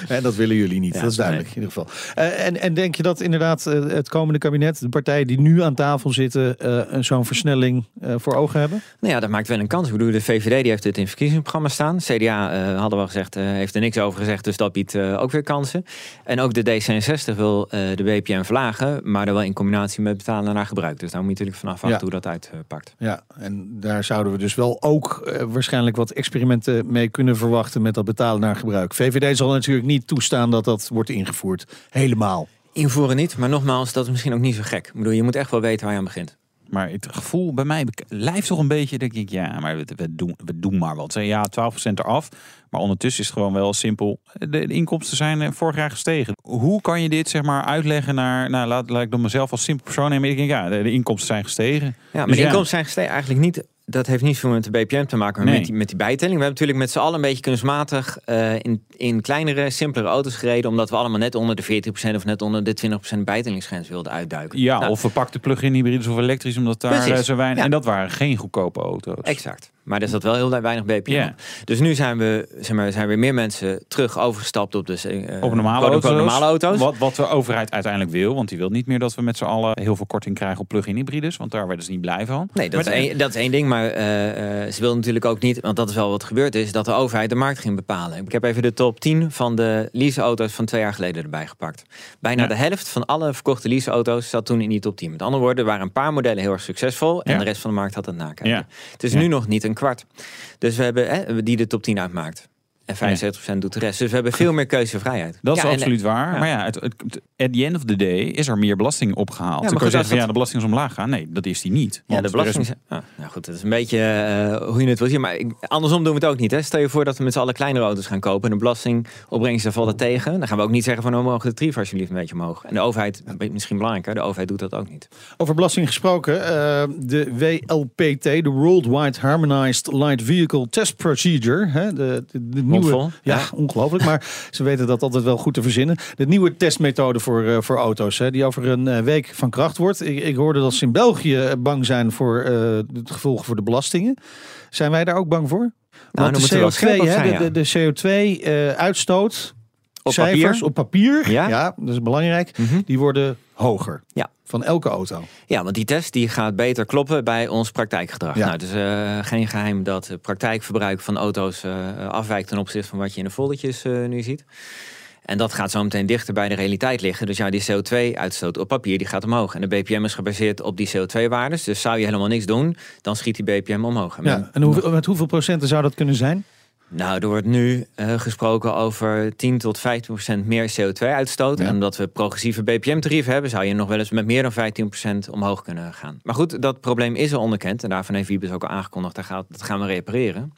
En dat willen jullie niet. Ja, dat is duidelijk in ieder geval. Eh, en, en denk je dat inderdaad eh, het komende kabinet, de partijen die nu aan tafel zitten, eh, zo'n versnelling voor ogen hebben? Nou ja, dat maakt wel een kans. Ik bedoel, de VVD die heeft het in het verkiezingsprogramma staan. CDA hadden we al gezegd, heeft er niks over gezegd, dus dat biedt ook weer kansen. En ook de D66 wil de BPM verlagen, maar dan wel in combinatie met betalen naar gebruik. Dus daar moet je natuurlijk vanaf Ja. wachten hoe dat uitpakt. Ja, en daar zouden we dus wel ook waarschijnlijk wat experimenten mee kunnen verwachten met dat betalen naar gebruik. VVD zal natuurlijk niet toestaan dat dat wordt ingevoerd. Helemaal. Invoeren niet, maar nogmaals, dat is misschien ook niet zo gek. Ik bedoel, je moet echt wel weten waar je aan begint. Maar het gevoel bij mij lijft toch een beetje, denk ik, ja, maar we, we, doen, we doen maar wat. Zeg, Ja, 12% eraf. Maar ondertussen is het gewoon wel simpel. De, de inkomsten zijn eh, vorig jaar gestegen. Hoe kan je dit zeg maar uitleggen naar, nou laat, laat ik dan mezelf als simpel persoon nemen. Ik denk, ja, de, de inkomsten zijn gestegen. Ja, maar Dus de ja. inkomsten zijn gestegen eigenlijk niet. Dat heeft niet veel met de BPM te maken, maar Nee. met, die, met die bijtelling. We hebben natuurlijk met z'n allen een beetje kunstmatig eh, in, in kleinere, simpelere auto's gereden. Omdat we allemaal net onder de 14% of net onder de 20% bijtellingsgrens wilden uitduiken. Ja, Nou, of we pakten plug-in hybrides of elektrisch, omdat daar Precies. eh, zo weinig... Ja. En dat waren geen goedkope auto's. Exact. Maar er zat wel heel weinig BPM. Dus nu zijn we, zeg maar, zijn weer meer mensen terug overgestapt op eh, Op normale auto's. normale auto's. Wat, wat de overheid uiteindelijk wil. Want die wil niet meer dat we met z'n allen heel veel korting krijgen op plug-in hybrides. Want daar werden ze niet blij van. Nee, dat, Maar is één, dat is één ding. Maar eh, eh, ze wil natuurlijk ook niet, want dat is wel wat gebeurd is, dat de overheid de markt ging bepalen. Ik heb even de top 10 van de leaseauto's van twee jaar geleden erbij gepakt. Bijna Ja. de helft van alle verkochte leaseauto's zat toen in die top 10. Met andere woorden, er waren een paar modellen heel erg succesvol en Ja. de rest van de markt had het nakijken. Ja. Het is nu nog niet een kwart. Dus we hebben hè, die de top 10 uitmaakt. En 75% doet de rest. Dus we hebben veel meer keuzevrijheid. Dat is Ja, en- absoluut waar. ja. Maar ja, het, het, at the end of the day is er meer belasting opgehaald. maar Dan kan goed, je zeggen van ja, dat- de belasting is omlaag gaan. Nee, dat is die niet. Ja, de belasting. is- ah, nou goed, dat is een beetje eh, hoe je het wil zien. Maar ik- andersom doen we het ook niet. Hè. Stel je voor dat we met z'n allen kleinere auto's gaan kopen. En de belastingopbrengst daar valt het tegen. Dan gaan we ook niet zeggen van, nou mogen de tarief alsjeblieft een beetje omhoog. En de overheid, misschien belangrijker, de overheid doet dat ook niet. Over belasting gesproken, eh, de WLPT, de Worldwide Harmonized Light Vehicle Test Procedure, hè, de, de, de nieuwe, ja, ja. ongelooflijk, maar ze weten dat altijd wel goed te verzinnen. De nieuwe testmethode voor, eh, voor auto's, hè, die over een eh, week van kracht wordt. Ik, ik hoorde dat ze in België eh, bang zijn voor het gevolgen voor de belastingen. Zijn wij daar ook bang voor? dan Want de scherp op CO2, hè, zijn, de, de, de CO2-uitstoot, Op cijfers papier? op papier, Ja. ja. dat is belangrijk, Mhm. die worden hoger. Ja. Van elke auto. Ja, want die test die gaat beter kloppen bij ons praktijkgedrag. Ja. Nou, het is eh, geen geheim dat het praktijkverbruik van auto's eh, afwijkt ten opzichte van wat je in de foldertjes eh, nu ziet. En dat gaat zo meteen dichter bij de realiteit liggen. Dus ja, die CO2-uitstoot op papier die gaat omhoog. En de BPM is gebaseerd op die CO2-waardes. Dus zou je helemaal niks doen, dan schiet die BPM omhoog. En Ja, en hoeveel, met hoeveel procenten zou dat kunnen zijn? Nou, er wordt nu eh, gesproken over 10 tot 15 procent meer CO2-uitstoot. Ja. En omdat we progressieve BPM-tarieven hebben, zou je nog wel eens met meer dan 15 procent omhoog kunnen gaan. Maar goed, dat probleem is al onderkend. En daarvan heeft Wiebes ook al aangekondigd, dat, gaat, dat gaan we repareren.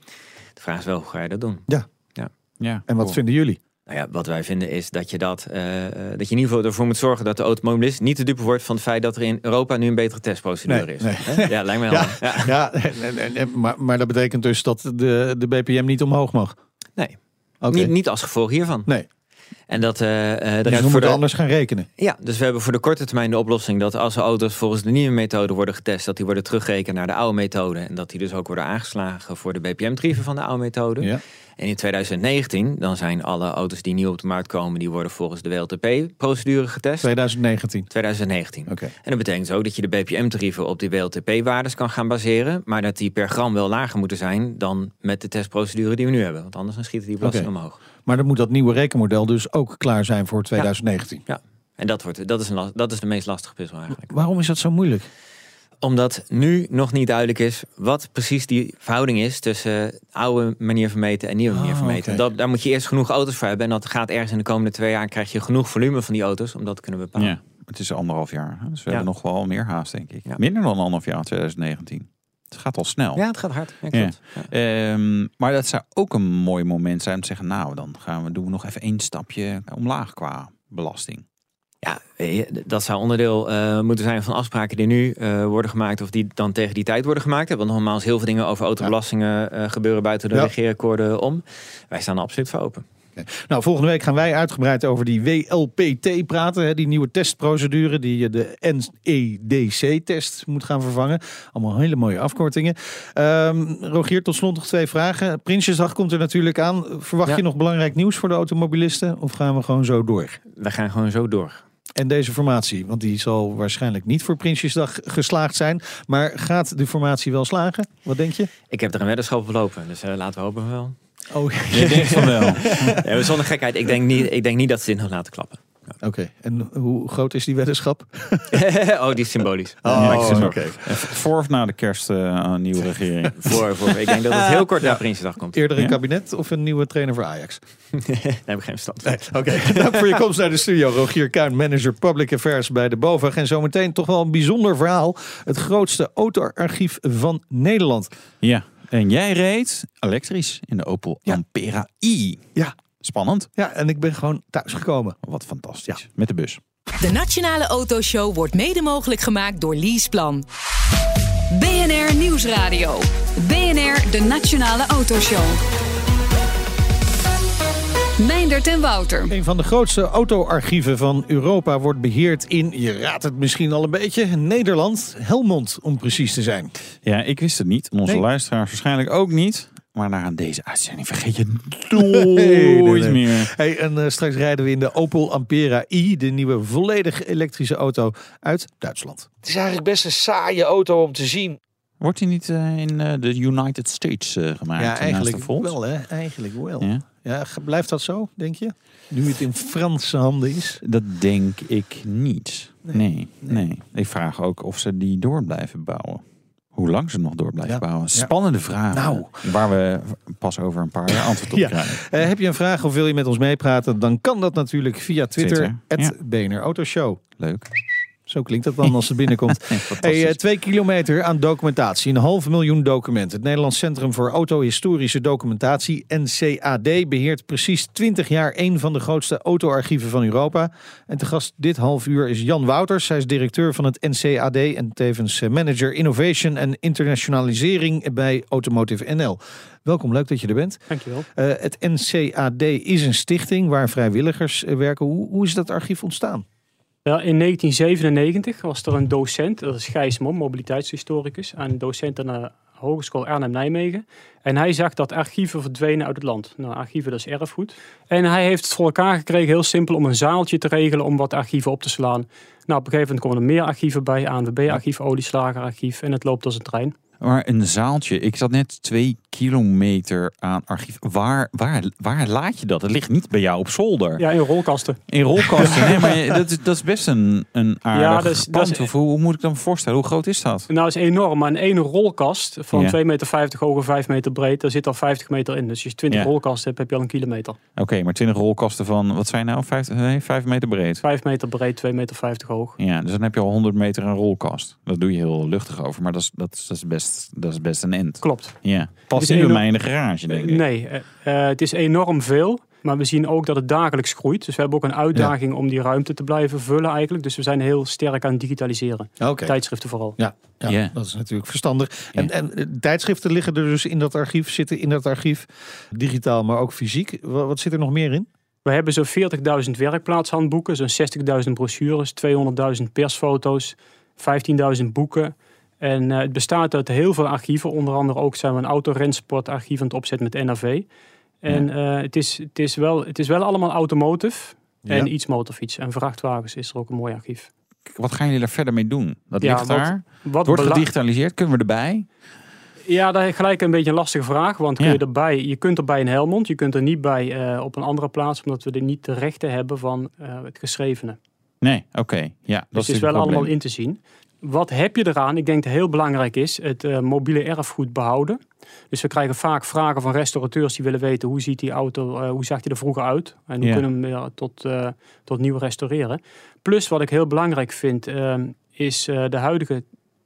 De vraag is wel, hoe ga je dat doen? Ja, En wat cool. vinden jullie? Nou ja, wat wij vinden is dat je, dat, eh, eh, dat je in ieder geval ervoor moet zorgen dat de automobilist niet te dupe wordt van het feit dat er in Europa nu een betere testprocedure Nee, is. nee. Ja, lijkt Ja, helder. Ja. ja maar, maar dat betekent dus dat de, de BPM niet omhoog mag. Nee. Oké. Niet, niet als gevolg hiervan. Nee, En dat de dus we moeten de, anders gaan rekenen. Ja, dus we hebben voor de korte termijn de oplossing dat als de auto's volgens de nieuwe methode worden getest, dat die worden teruggerekend naar de oude methode. En dat die dus ook worden aangeslagen voor de BPM-tarieven van de oude methode. Ja. En in 2019, dan zijn alle auto's die nieuw op de markt komen, die worden volgens de WLTP-procedure getest. 2019. 2019. Oké. En dat betekent ook dat je de BPM-tarieven op die WLTP-waardes kan gaan baseren, maar dat die per gram wel lager moeten zijn dan met de testprocedure die we nu hebben. Want anders dan schieten die belasting omhoog. Maar dan moet dat nieuwe rekenmodel dus ook klaar zijn voor 2019. En dat, wordt, dat, is een, dat is de meest lastige puzzel eigenlijk. Waarom is dat zo moeilijk? Omdat nu nog niet duidelijk is wat precies die verhouding is tussen oude manier van meten en nieuwe manier Ah, van meten. Dat, daar moet je eerst genoeg auto's voor hebben. En dat gaat ergens in de komende twee jaar krijg je genoeg volume van die auto's om dat te kunnen bepalen. Ja, het is anderhalf jaar. Dus we Ja. hebben nog wel meer haast, denk ik. Ja. Minder dan anderhalf jaar, 2019. Het gaat al snel. Ja, het gaat hard. Ja, klopt. Ja. Ehm, maar dat zou ook een mooi moment zijn om te zeggen... nou, dan gaan we, doen we nog even één stapje omlaag qua belasting. Ja, dat zou onderdeel eh, moeten zijn van afspraken die nu eh, worden gemaakt of die dan tegen die tijd worden gemaakt. Want nogmaals, heel veel dingen over autobelastingen eh, gebeuren buiten de Ja. regeerakkoorden om. Wij staan er absoluut voor open. Nou, volgende week gaan wij uitgebreid over die WLPT praten. Hè, die nieuwe testprocedure die je de NEDC-test moet gaan vervangen. Allemaal hele mooie afkortingen. Ehm, Rogier, tot slot nog twee vragen. Prinsjesdag komt er natuurlijk aan. Verwacht Ja. je nog belangrijk nieuws voor de automobilisten? Of gaan we gewoon zo door? We gaan gewoon zo door. En deze formatie, want die zal waarschijnlijk niet voor Prinsjesdag geslaagd zijn. Maar gaat de formatie wel slagen? Wat denk je? Ik heb er een weddenschap op lopen, dus eh, laten we hopen wel. Oh, Je denkt van wel. Ja, zonder gekheid, ik denk, niet, ik denk niet dat ze dit nog laten klappen. Oké. En hoe groot is die weddenschap? oh, die is symbolisch. Oh, oké. Voor of na de kerst eh, een nieuwe regering? Voor, voor, ik denk dat het heel kort na Prinsjesdag komt. Eerder een Ja? kabinet of een nieuwe trainer voor Ajax? Daar heb ik geen verstand. Oké, dank voor je komst naar de studio. Rogier Kuin, manager Public Affairs bij de BOVAG. En zometeen toch wel een bijzonder verhaal. Het grootste autoarchief van Nederland. Ja. En jij reed elektrisch in de Opel Ja. Ampera i. Ja. Spannend. Ja, en ik ben gewoon thuisgekomen. Wat fantastisch. Met de bus. De Nationale Autoshow wordt mede mogelijk gemaakt door Leaseplan. BNR Nieuwsradio. BNR, de Nationale Autoshow. Meindert en Wouter. Een van de grootste autoarchieven van Europa wordt beheerd in, je raadt het misschien al een beetje, Nederland. Helmond, om precies te zijn. Ja, ik wist het niet. En onze Nee. luisteraars waarschijnlijk ook niet. Maar na deze uitzending vergeet je Nee, nee, nooit nee. meer. Hey, en eh, straks rijden we in de Opel Ampera i, de nieuwe volledig elektrische auto uit Duitsland. Het is eigenlijk best een saaie auto om te zien. Wordt hij niet eh, in eh, de United States gemaakt? Ja, eigenlijk wel, hè? Eigenlijk wel. Ja, Ja, blijft dat zo, denk je? Nu het in Franse handen is. dat denk ik niet. Nee. Nee, nee, Ik vraag ook of ze die door blijven bouwen. Hoe lang ze nog door blijven Ja. bouwen. Ja. Spannende vragen. Nou. Waar we pas over een paar jaar antwoord op Ja. krijgen. Eh, heb je een vraag of wil je met ons meepraten? Dan kan dat natuurlijk via Twitter. Twitter, BNR Autoshow. Leuk. Zo klinkt dat dan als het binnenkomt. Hey, eh, twee kilometer aan documentatie, een half miljoen documenten. Het Nederlands Centrum voor Autohistorische Documentatie, NCAD, beheert precies 20 jaar een van de grootste autoarchieven van Europa. En te gast dit half uur is Jan Wouters. Hij is directeur van het NCAD en tevens eh, manager Innovation en Internationalisering bij Automotive NL. Welkom, leuk dat je er bent. Dankjewel. Eh, het NCAD is een stichting waar vrijwilligers werken. Hoe, hoe is dat archief ontstaan? In 1997 was er een docent, dat is Gijs Mom, mobiliteitshistoricus, een docent aan de Hogeschool Arnhem-Nijmegen. En hij zag dat archieven verdwenen uit het land. Nou, archieven, dat is erfgoed. En hij heeft het voor elkaar gekregen, heel simpel, om een zaaltje te regelen om wat archieven op te slaan. Nou, op een gegeven moment komen er meer archieven bij, ANWB-archief, Olieslagerarchief, en het loopt als een trein. Maar een zaaltje. Ik zat net twee kilometer aan archief. Waar, waar, waar laat je dat? Het ligt niet bij jou op zolder. Ja, in rolkasten. In rolkasten. Nee, maar dat, is- dat is best een, een aardig Ja, dat is- dat pand. is- hoe, hoe moet ik dan voorstellen? Hoe groot is dat? Nou, dat is enorm. Maar in één rolkast van Ja. 2,50 meter hoog en 5 meter breed, daar zit al 50 meter in. Dus als je 20 Ja. rolkasten hebt, heb je al een kilometer. Oké, maar 20 rolkasten van, wat zijn nou? Vijf, nee, vijf meter breed. 5 meter breed, 2,50 meter hoog. Ja, dus dan heb je al 100 meter een rolkast. Dat doe je heel luchtig over, maar dat is, dat is, dat is, best, dat is best een end. Klopt. Ja. Past niet bij mij in de garage, denk ik. Nee, eh, eh, het is enorm veel. Maar we zien ook dat het dagelijks groeit. Dus we hebben ook een uitdaging om die ruimte te blijven vullen eigenlijk. Dus we zijn heel sterk aan het digitaliseren. Tijdschriften vooral. Ja, ja dat is natuurlijk verstandig. En, en eh, tijdschriften liggen er dus in dat archief, zitten in dat archief. Digitaal, maar ook fysiek. Wa- Wat, zit er nog meer in? We hebben zo'n 40.000 werkplaatshandboeken, zo'n 60.000 brochures, 200.000 persfoto's, 15.000 boeken. En eh, het bestaat uit heel veel archieven. Onder andere ook zijn we een autorensportarchief aan het opzetten met NAV. En eh, het, is, het, is wel, het is wel allemaal automotive en Ja. iets motorfiets. En vrachtwagens is er ook een mooi archief. Wat gaan jullie er verder mee doen? Dat Ja, ligt wat- daar. Wat Wordt gedigitaliseerd? Kunnen we erbij? Ja, dat is gelijk een beetje een lastige vraag. Want kun je erbij, je kunt erbij in Helmond, je kunt er niet bij eh, op een andere plaats, omdat we er niet de rechten hebben van het geschrevene. Nee, oké. Ja, dat Dus het is wel allemaal in te zien. Wat heb je eraan? Ik denk dat heel belangrijk is het eh, mobiele erfgoed behouden. Dus we krijgen vaak vragen van restaurateurs die willen weten hoe ziet die auto, eh, hoe zag die er vroeger uit? En hoe Ja. kunnen we hem weer tot, eh, tot nieuw restaureren? Plus wat ik heel belangrijk vind, eh, is de huidige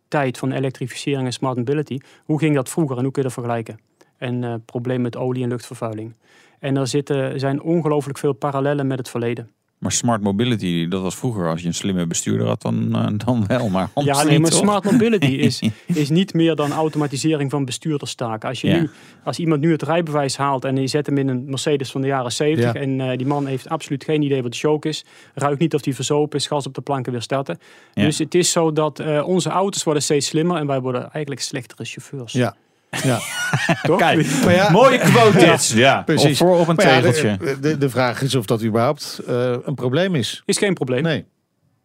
tijd van elektrificering en smart mobility. Hoe ging dat vroeger en hoe kun je dat vergelijken? En probleem met olie- en luchtvervuiling. En er zitten, zijn ongelooflijk veel parallellen met het verleden. Maar smart mobility, dat was vroeger als je een slimme bestuurder had, dan, eh, dan wel. Maar Ja, nee, maar toch? smart mobility is, is niet meer dan automatisering van bestuurderstaken. Als, je Ja. nu, als iemand nu het rijbewijs haalt en je zet hem in een Mercedes van de jaren 70 Ja. en eh, die man heeft absoluut geen idee wat de choke is, ruikt niet of die verzopen is, gas op de planken weer starten. Ja. Dus het is zo dat eh, onze auto's worden steeds slimmer en wij worden eigenlijk slechtere chauffeurs. Ja. Ja, Toch? Kijk, maar ja, mooie quote dit. Ja, precies. Of voor op een tegeltje. de, de, de vraag is of dat überhaupt eh, een probleem is. Is geen probleem. Nee.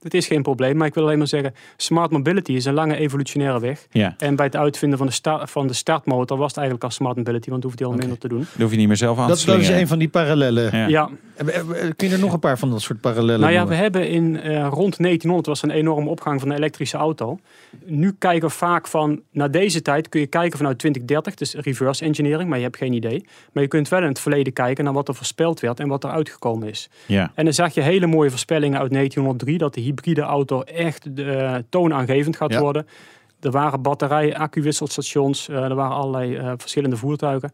Het is geen probleem, maar ik wil alleen maar zeggen, smart mobility is een lange evolutionaire weg. Ja, En bij het uitvinden van de, sta- van de startmotor was het eigenlijk al smart mobility, want hoefde je al minder te doen. dat hoef je niet meer zelf aan Dat, te dat is een van die parallellen. Ja. ja, Eh, eh, Kun je er nog een paar van dat soort parallellen Nou ja, we hebben in eh, rond 1900 was een enorme opgang van de elektrische auto. Nu kijken we vaak van, naar deze tijd kun je kijken vanuit 2030, dus reverse engineering, maar je hebt geen idee. Maar je kunt wel in het verleden kijken naar wat er voorspeld werd en wat er uitgekomen is. Ja. En dan zag je hele mooie voorspellingen uit 1903 dat de hybride auto echt eh, toonaangevend gaat Ja. worden. Er waren batterijen, accuwisselstations, eh, er waren allerlei eh, verschillende voertuigen.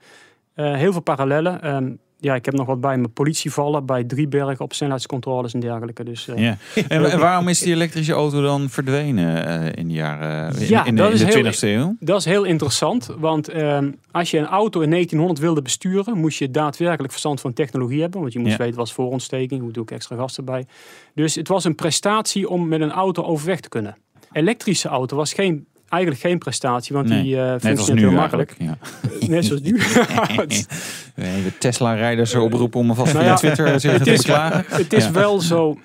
Heel veel parallellen. Ehm, ja, ik heb nog wat bij me politievallen, bij Driebergen op snelheidscontroles en dergelijke. Dus, eh, Ja. En, en waarom is die elektrische auto dan verdwenen eh, in de jaren in, Ja, in de, dat in is de heel- 20e eeuw? Dat is heel interessant, want ehm, als je een auto in 1900 wilde besturen, moest je daadwerkelijk verstand van technologie hebben. Want je moest Ja. weten wat is voorontsteking, hoe doe ik extra gas erbij. Dus het was een prestatie om met een auto overweg te kunnen. Elektrische auto was geen, eigenlijk geen prestatie, want Nee, die eh functioneert nu heel makkelijk. Ja. Net zoals nu. De Tesla-rijders oproepen om alvast Nou via ja, Twitter zich het te is, beklagen. het is Ja. wel zo.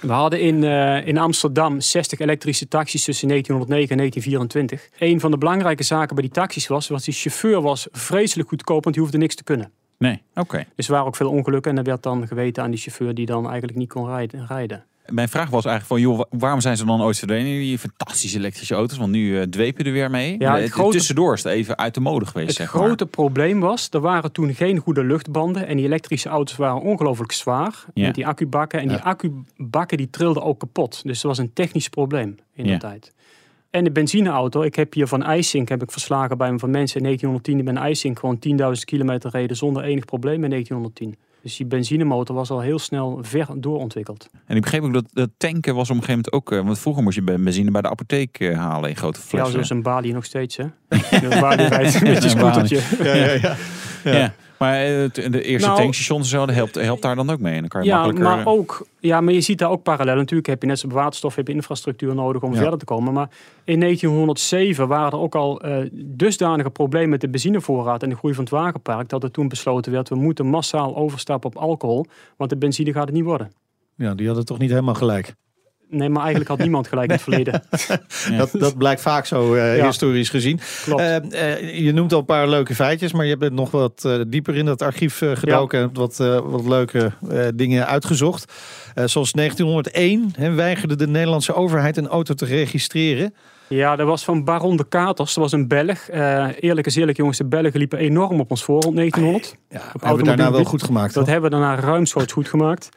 We hadden in, eh, in Amsterdam 60 elektrische taxis tussen 1909 en 1924. Een van de belangrijke zaken bij die taxis was, was die chauffeur was vreselijk goedkoop, want die hoefde niks te kunnen. Nee, oké. Dus er waren ook veel ongelukken en er werd dan geweten aan die chauffeur die dan eigenlijk niet kon rijden. Mijn vraag was eigenlijk van, joh, wa- waarom zijn ze dan ooit verdwenen, die fantastische elektrische auto's? Want nu eh, dwepen er weer mee. Ja, het Eh, grote- Tussendoor is het even uit de mode geweest, Het zeg maar. grote probleem was, er waren toen geen goede luchtbanden en die elektrische auto's waren ongelooflijk zwaar Ja. met die accubakken. En die accubakken die trilden ook kapot. Dus dat was een technisch probleem in Ja. de tijd. En de benzineauto, ik heb hier van IJsink heb ik verslagen bij me van mensen in 1910 die met een IJsink gewoon 10.000 kilometer reden zonder enig probleem in 1910. Dus die benzinemotor was al heel snel ver doorontwikkeld. En ik begreep ook dat, dat tanken was op een gegeven moment ook... eh, want vroeger moest je ben- benzine bij de apotheek eh, halen in grote Ja, flessen. zoals een Bali nog steeds, hè? Een Bali rijdt met je scootertje. Ja, ja, ja. ja. Maar eh, de eerste Nou- tankstations en zo, helpt, helpt daar dan ook mee. En dan kan je Ja, makkelijker... maar ook, ja, maar je ziet daar ook parallellen. Natuurlijk heb je net zoals waterstof, heb je infrastructuur nodig om Ja. verder te komen. Maar in 1907 waren er ook al eh, dusdanige problemen met de benzinevoorraad en de groei van het wagenpark, dat er toen besloten werd, we moeten massaal overstappen op alcohol, want de benzine gaat het niet worden. ja, die hadden toch niet helemaal gelijk. Nee, maar eigenlijk had niemand gelijk in het verleden. Dat, dat blijkt vaak zo eh, Ja. historisch gezien. Klopt. Eh, eh, je noemt al een paar leuke feitjes, maar je bent nog wat eh, dieper in dat archief gedoken en hebt wat, wat leuke eh, dingen uitgezocht. Eh, zoals 1901 hè, weigerde de Nederlandse overheid een auto te registreren. Ja, dat was van Baron de Katers. Dat was een Belg. Eh, eerlijk is eerlijk, jongens, de Belgen liepen enorm op ons voor rond 1900. Ja, hebben we daarna wel goed gemaakt. Dat hoor. hebben we daarna ruimschoots goed gemaakt.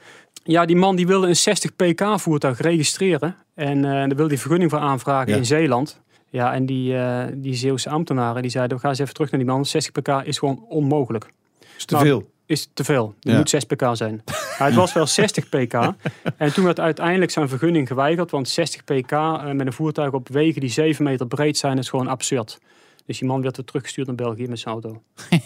Ja, die man die wilde een 60 pk voertuig registreren. En eh daar wilde hij vergunning voor aanvragen Ja. in Zeeland. Ja, en die, eh, die Zeeuwse ambtenaren die zeiden, we gaan eens even terug naar die man. 60 pk is gewoon onmogelijk. is te nou, veel. Is te veel. Het Ja. moet 6 pk zijn. Het was wel 60 pk. En toen werd uiteindelijk zijn vergunning geweigerd. Want 60 pk eh, met een voertuig op wegen die 7 meter breed zijn, is gewoon absurd. Dus die man werd weer teruggestuurd naar België met zijn auto.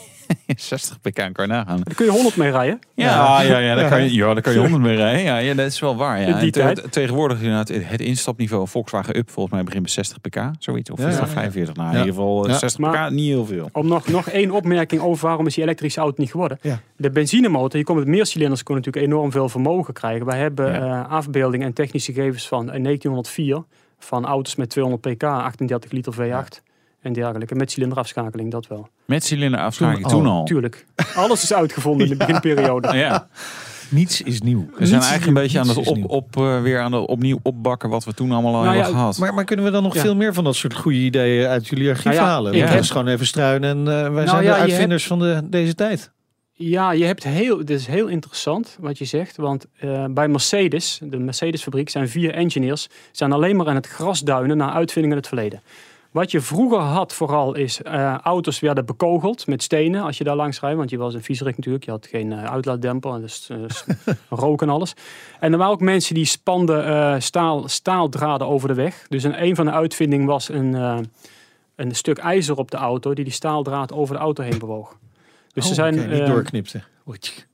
60 pk kan je nagaan. Daar kun je 100 mee rijden. Ja, ja, ja, daar kan je, ja, daar kan je honderd mee rijden. Ja, ja, dat is wel waar. Ja. In die te- tegenwoordig inderdaad, het instapniveau Volkswagen Up volgens mij begint bij 60 pk, zoiets. Of Ja, is ja, dat ja. 45? Nou, in ieder geval eh, Ja. 60 Maar- pk, niet heel veel. Om nog, nog één opmerking over waarom is die elektrische auto niet geworden. Ja. De benzinemotor, je komt met meercilinders, kon natuurlijk enorm veel vermogen krijgen. Wij hebben Ja. eh, afbeeldingen en technische gegevens van in 1904 van auto's met 200 pk, 38 liter V8 en dergelijke. Met cilinderafschakeling, dat wel. Met cilinderafschakeling Toen toen al. Tuurlijk. Alles is uitgevonden in de beginperiode. Ja, Niets is nieuw. we zijn eigenlijk een beetje aan het op, op, eh, weer aan het opnieuw opbakken wat we toen allemaal al Nou hebben ja, gehad. Maar, maar kunnen we dan nog Ja. veel meer van dat soort goede ideeën uit jullie archief Nou ja, halen? ik We heb- is gewoon even struinen en eh, wij zijn ja, de uitvinders van de, deze tijd. Ja, je hebt heel, het is heel interessant wat je zegt. Want eh, bij Mercedes, de Mercedes-fabriek, zijn vier engineers. zijn alleen maar aan het grasduinen naar uitvindingen in het verleden. Wat je vroeger had vooral is, eh, auto's werden bekogeld met stenen als je daar langs rijdt. Want je was een viezerik natuurlijk, je had geen eh, uitlaatdemper, dus eh, s- rook en alles. En er waren ook mensen die spanden staal, staaldraden over de weg. Dus een, een van de uitvindingen was een, een stuk ijzer op de auto die die staaldraad over de auto heen bewoog. Dus Oh, er zijn, oké, niet.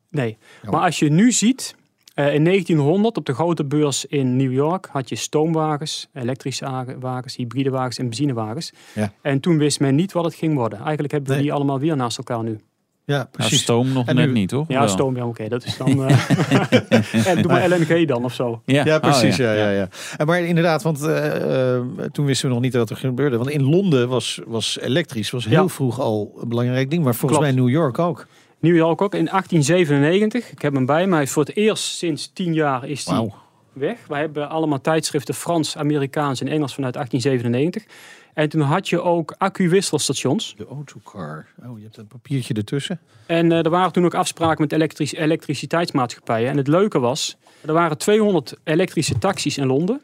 Nee, maar als je nu ziet, eh, in 1900 op de grote beurs in New York had je stoomwagens, elektrische wagen- wagens, hybride wagens en benzinewagens. Ja. En toen wist men niet wat het ging worden. Eigenlijk hebben we Nee. die allemaal weer naast elkaar nu. Ja, precies. stoom nog En net nu- niet, toch? Ja, Wel? stoom, ja oké, dat is dan... eh en doe maar LNG dan of zo. Ja, Ja, Oh, precies. ja. Ja, ja, En maar inderdaad, want eh, eh, toen wisten we nog niet wat er gebeurde. Want in Londen was, was elektrisch was heel Ja. vroeg al een belangrijk ding. Maar volgens Klopt. mij New York ook. New York ook in 1897. Ik heb hem bij me. Hij is voor het eerst sinds tien jaar is die weg. Wij hebben allemaal tijdschriften Frans, Amerikaans en Engels vanuit 1897. En toen had je ook accu-wisselstations. De autocar. Oh, je hebt een papiertje ertussen. En eh, er waren toen ook afspraken met elektrisch, elektriciteitsmaatschappijen. En het leuke was, er waren 200 elektrische taxis in Londen.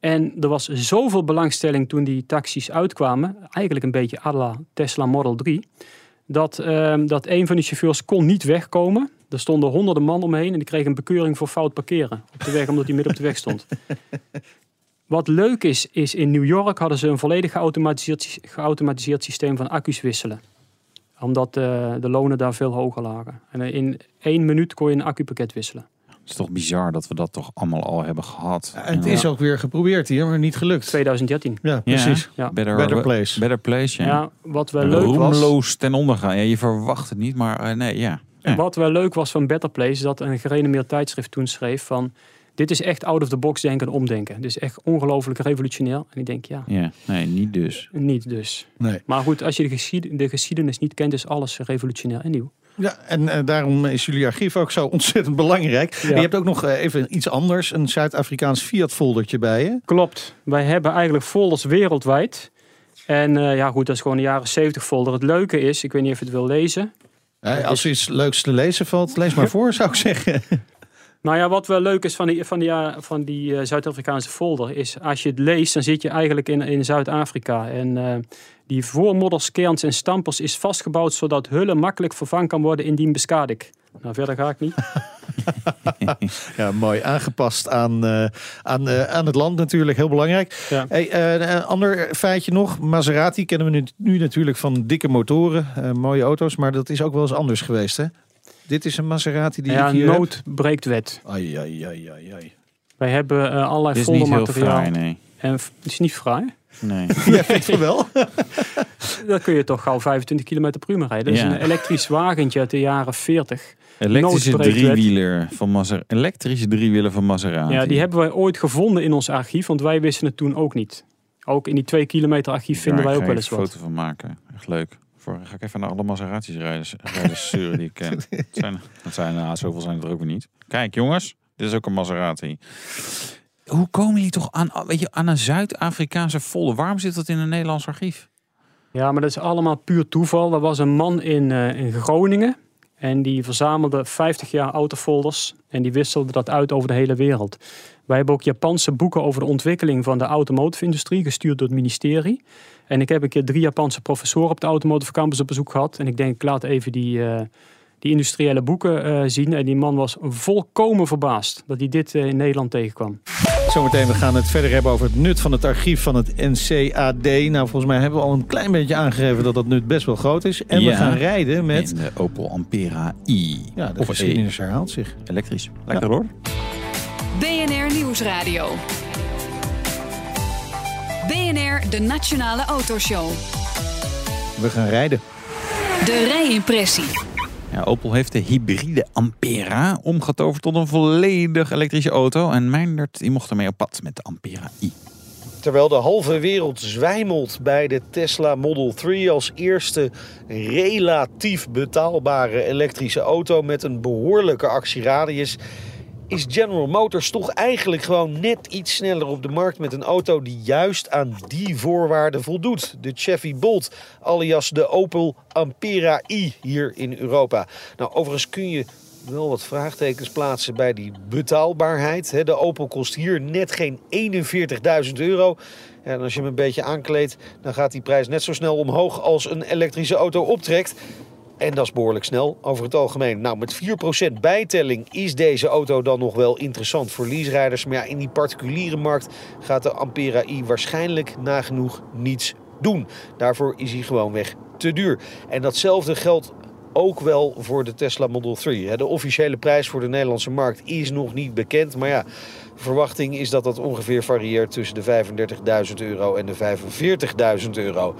En er was zoveel belangstelling toen die taxis uitkwamen, eigenlijk een beetje à la Tesla Model 3, dat, ehm, dat een van die chauffeurs kon niet wegkomen. Er stonden honderden man omheen en die kregen een bekeuring voor fout parkeren op de weg, omdat hij midden op de weg stond. Wat leuk is, is in New York hadden ze een volledig geautomatiseerd, geautomatiseerd systeem van accu's wisselen omdat eh, de lonen daar veel hoger lagen. En in één minuut kon je een accupakket wisselen. Het is toch bizar dat we dat toch allemaal al hebben gehad. En het is ook weer geprobeerd hier, maar niet gelukt. 2013. Ja, precies. Ja. Better, Better place. Better place, ja. Ja, wat wel leuk was. Roemloos ten onder gaan. Ja, je verwacht het niet, maar eh, nee, ja. Ja. Wat wel leuk was van Better Place, is dat een gerenommeerd tijdschrift toen schreef van. Dit is echt out of the box denken en omdenken. Dit is echt ongelooflijk revolutionair. En ik denk, ja, Ja, nee, niet dus. niet dus. Nee. Maar goed, als je de, geschied- de geschiedenis niet kent, is alles revolutionair en nieuw. Ja, en eh, daarom is jullie archief ook zo ontzettend belangrijk. Je hebt ook nog eh, even iets anders, een Zuid-Afrikaans Fiat-foldertje bij je. Klopt. Wij hebben eigenlijk folders wereldwijd. En eh, ja, goed, dat is gewoon een jaren 70 folder. Het leuke is, ik weet niet of je het wil lezen. Als er iets leuks te lezen valt, lees maar voor, zou ik zeggen. Nou ja, wat wel leuk is van die, van die, van die Zuid-Afrikaanse folder, is als je het leest, dan zit je eigenlijk in, in Zuid-Afrika. En die voormodders, kerns en stampers is vastgebouwd zodat hullen makkelijk vervangen kan worden indien beskadigd. Nou, verder ga ik niet. Ja, mooi. Aangepast aan, eh, aan, eh, aan het land natuurlijk, heel belangrijk. Ja. Hey, eh, een ander feitje nog. Maserati kennen we nu, nu natuurlijk van dikke motoren, mooie auto's. Maar dat is ook wel eens anders geweest, hè? Dit is een Maserati die ja, ik hier heb. nood breekt wet. Ai, ai, ai, ai, ai. Wij hebben eh, allerlei Het is niet fraai, nee. En het is niet fraai. nee. Jij vindt van wel? Dan kun je toch gauw 25 km per uur rijden. Dat is een elektrisch wagentje uit de jaren 40. Elektrische driewieler van Maser elektrische driewieler van Maserati. Ja, die hebben wij ooit gevonden in ons archief, want wij wisten het toen ook niet. Ook in die twee kilometer archief vinden wij ook ga wel ik eens een wat. foto van maken. Echt leuk. Voor, ga ik even naar alle Maseratis rijden, rijden sturen die ik ken. Dat zijn, dat zijn, nou, zoveel zijn het er ook weer niet. Kijk jongens, dit is ook een Maserati. Hoe komen jullie toch aan, weet je, aan een Zuid-Afrikaanse folder? Waarom zit dat in een Nederlands archief? Ja, maar dat is allemaal puur toeval. Er was een man in, eh, in Groningen en die verzamelde 50 jaar autofolders en die wisselde dat uit over de hele wereld. Wij hebben ook Japanse boeken over de ontwikkeling van de automotive-industrie, gestuurd door het ministerie. En ik heb een keer drie Japanse professoren op de Automotive Campus op bezoek gehad. En ik denk, ik laat even die, eh, die industriële boeken eh, zien. En die man was volkomen verbaasd dat hij dit in Nederland tegenkwam. Zometeen we gaan het verder hebben over het nut van het archief van het NCAD. Nou, volgens mij hebben we al een klein beetje aangegeven dat dat nut best wel groot is. En we gaan rijden met... In de Opel Ampera i. Ja, de of E. geschiedenis herhaalt zich. Elektrisch. Lekker hoor. BNR Nieuwsradio. BNR, de Nationale Autoshow. We gaan rijden. De rijimpressie. Ja, Opel heeft de hybride Ampera omgetoverd tot een volledig elektrische auto. En Meindert die mocht ermee op pad met de Ampera i. Terwijl de halve wereld zwijmelt bij de Tesla Model 3 als eerste relatief betaalbare elektrische auto met een behoorlijke actieradius, is General Motors toch eigenlijk gewoon net iets sneller op de markt met een auto die juist aan die voorwaarden voldoet. De Chevy Bolt, alias de Opel Ampera i hier in Europa. Nou, overigens kun je wel wat vraagtekens plaatsen bij die betaalbaarheid. De Opel kost hier net geen 41.000 euro. En als je hem een beetje aankleedt, dan gaat die prijs net zo snel omhoog als een elektrische auto optrekt. En dat is behoorlijk snel over het algemeen. Nou, met 4% bijtelling is deze auto dan nog wel interessant voor leaserijders. Maar ja, in die particuliere markt gaat de Ampera i waarschijnlijk nagenoeg niets doen. Daarvoor is hij gewoonweg te duur. En datzelfde geldt ook wel voor de Tesla Model 3. hè. De officiële prijs voor de Nederlandse markt is nog niet bekend. Maar ja, verwachting is dat dat ongeveer varieert tussen de 35.000 euro en de 45.000 euro.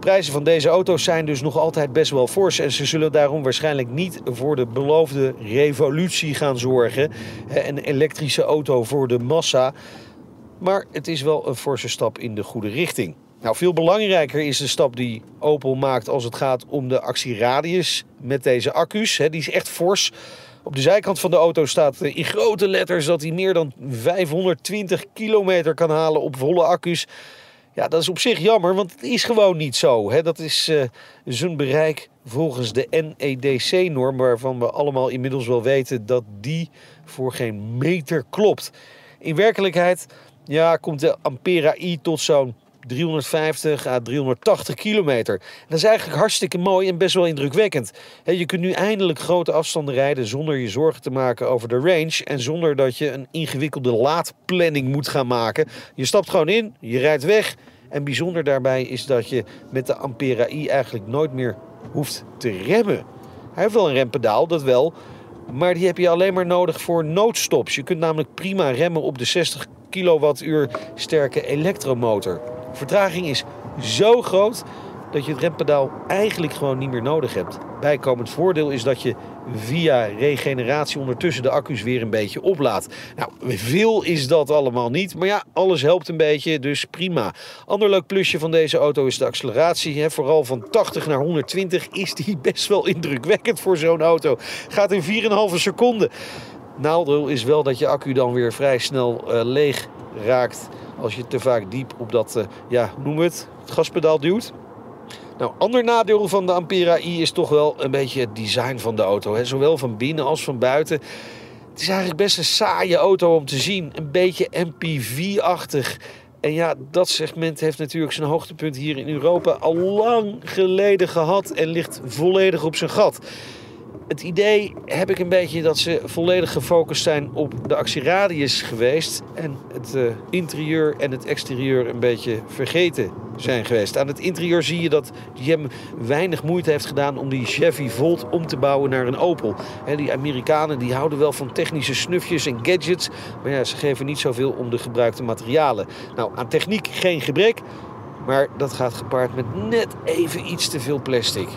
Prijzen van deze auto's zijn dus nog altijd best wel fors. En ze zullen daarom waarschijnlijk niet voor de beloofde revolutie gaan zorgen. Hè, Een elektrische auto voor de massa. Maar het is wel een forse stap in de goede richting. Nou, veel belangrijker is de stap die Opel maakt als het gaat om de actieradius met deze accu's. Die is echt fors. Op de zijkant van de auto staat eh, in grote letters dat hij meer dan 520 kilometer kan halen op volle accu's. Ja, dat is op zich jammer, want het is gewoon niet zo. Hè. Dat is eh, zijn bereik volgens de NEDC-norm, waarvan we allemaal inmiddels wel weten dat die voor geen meter klopt. In werkelijkheid ja, komt de Ampera i tot zo'n 350 à 380 kilometer. Dat is eigenlijk hartstikke mooi en best wel indrukwekkend. Je kunt nu eindelijk grote afstanden rijden zonder je zorgen te maken over de range. En zonder dat je een ingewikkelde laadplanning moet gaan maken. Je stapt gewoon in, je rijdt weg. En bijzonder daarbij is dat je met de Ampera i eigenlijk nooit meer hoeft te remmen. Hij heeft wel een rempedaal, dat wel. Maar die heb je alleen maar nodig voor noodstops. Je kunt namelijk prima remmen op de 60 kilowattuur sterke elektromotor. Vertraging is zo groot dat je het rempedaal eigenlijk gewoon niet meer nodig hebt. Bijkomend voordeel is dat je via regeneratie ondertussen de accu's weer een beetje oplaadt. Nou, veel is dat allemaal niet, maar ja, alles helpt een beetje, dus prima. Ander leuk plusje van deze auto is de acceleratie. Hè. Vooral van 80 naar 120 is die best wel indrukwekkend voor zo'n auto. Gaat in 4,5 seconden. Nadeel is wel dat je accu dan weer vrij snel eh, leeg raakt als je te vaak diep op dat, eh, ja, noemen we het, het gaspedaal duwt. Nou, ander nadeel van de Ampera i is toch wel een beetje het design van de auto. Hè? Zowel van binnen als van buiten. Het is eigenlijk best een saaie auto om te zien. Een beetje MPV-achtig. En ja, dat segment heeft natuurlijk zijn hoogtepunt hier in Europa al lang geleden gehad en ligt volledig op zijn gat. Het idee heb ik een beetje dat ze volledig gefocust zijn op de actieradius geweest. En het eh, interieur en het exterieur een beetje vergeten zijn geweest. Aan het interieur zie je dat GM weinig moeite heeft gedaan om die Chevy Volt om te bouwen naar een Opel. Hè, die Amerikanen die houden wel van technische snufjes en gadgets. Maar ja, ze geven niet zoveel om de gebruikte materialen. Nou, aan techniek geen gebrek. Maar dat gaat gepaard met net even iets te veel plastic.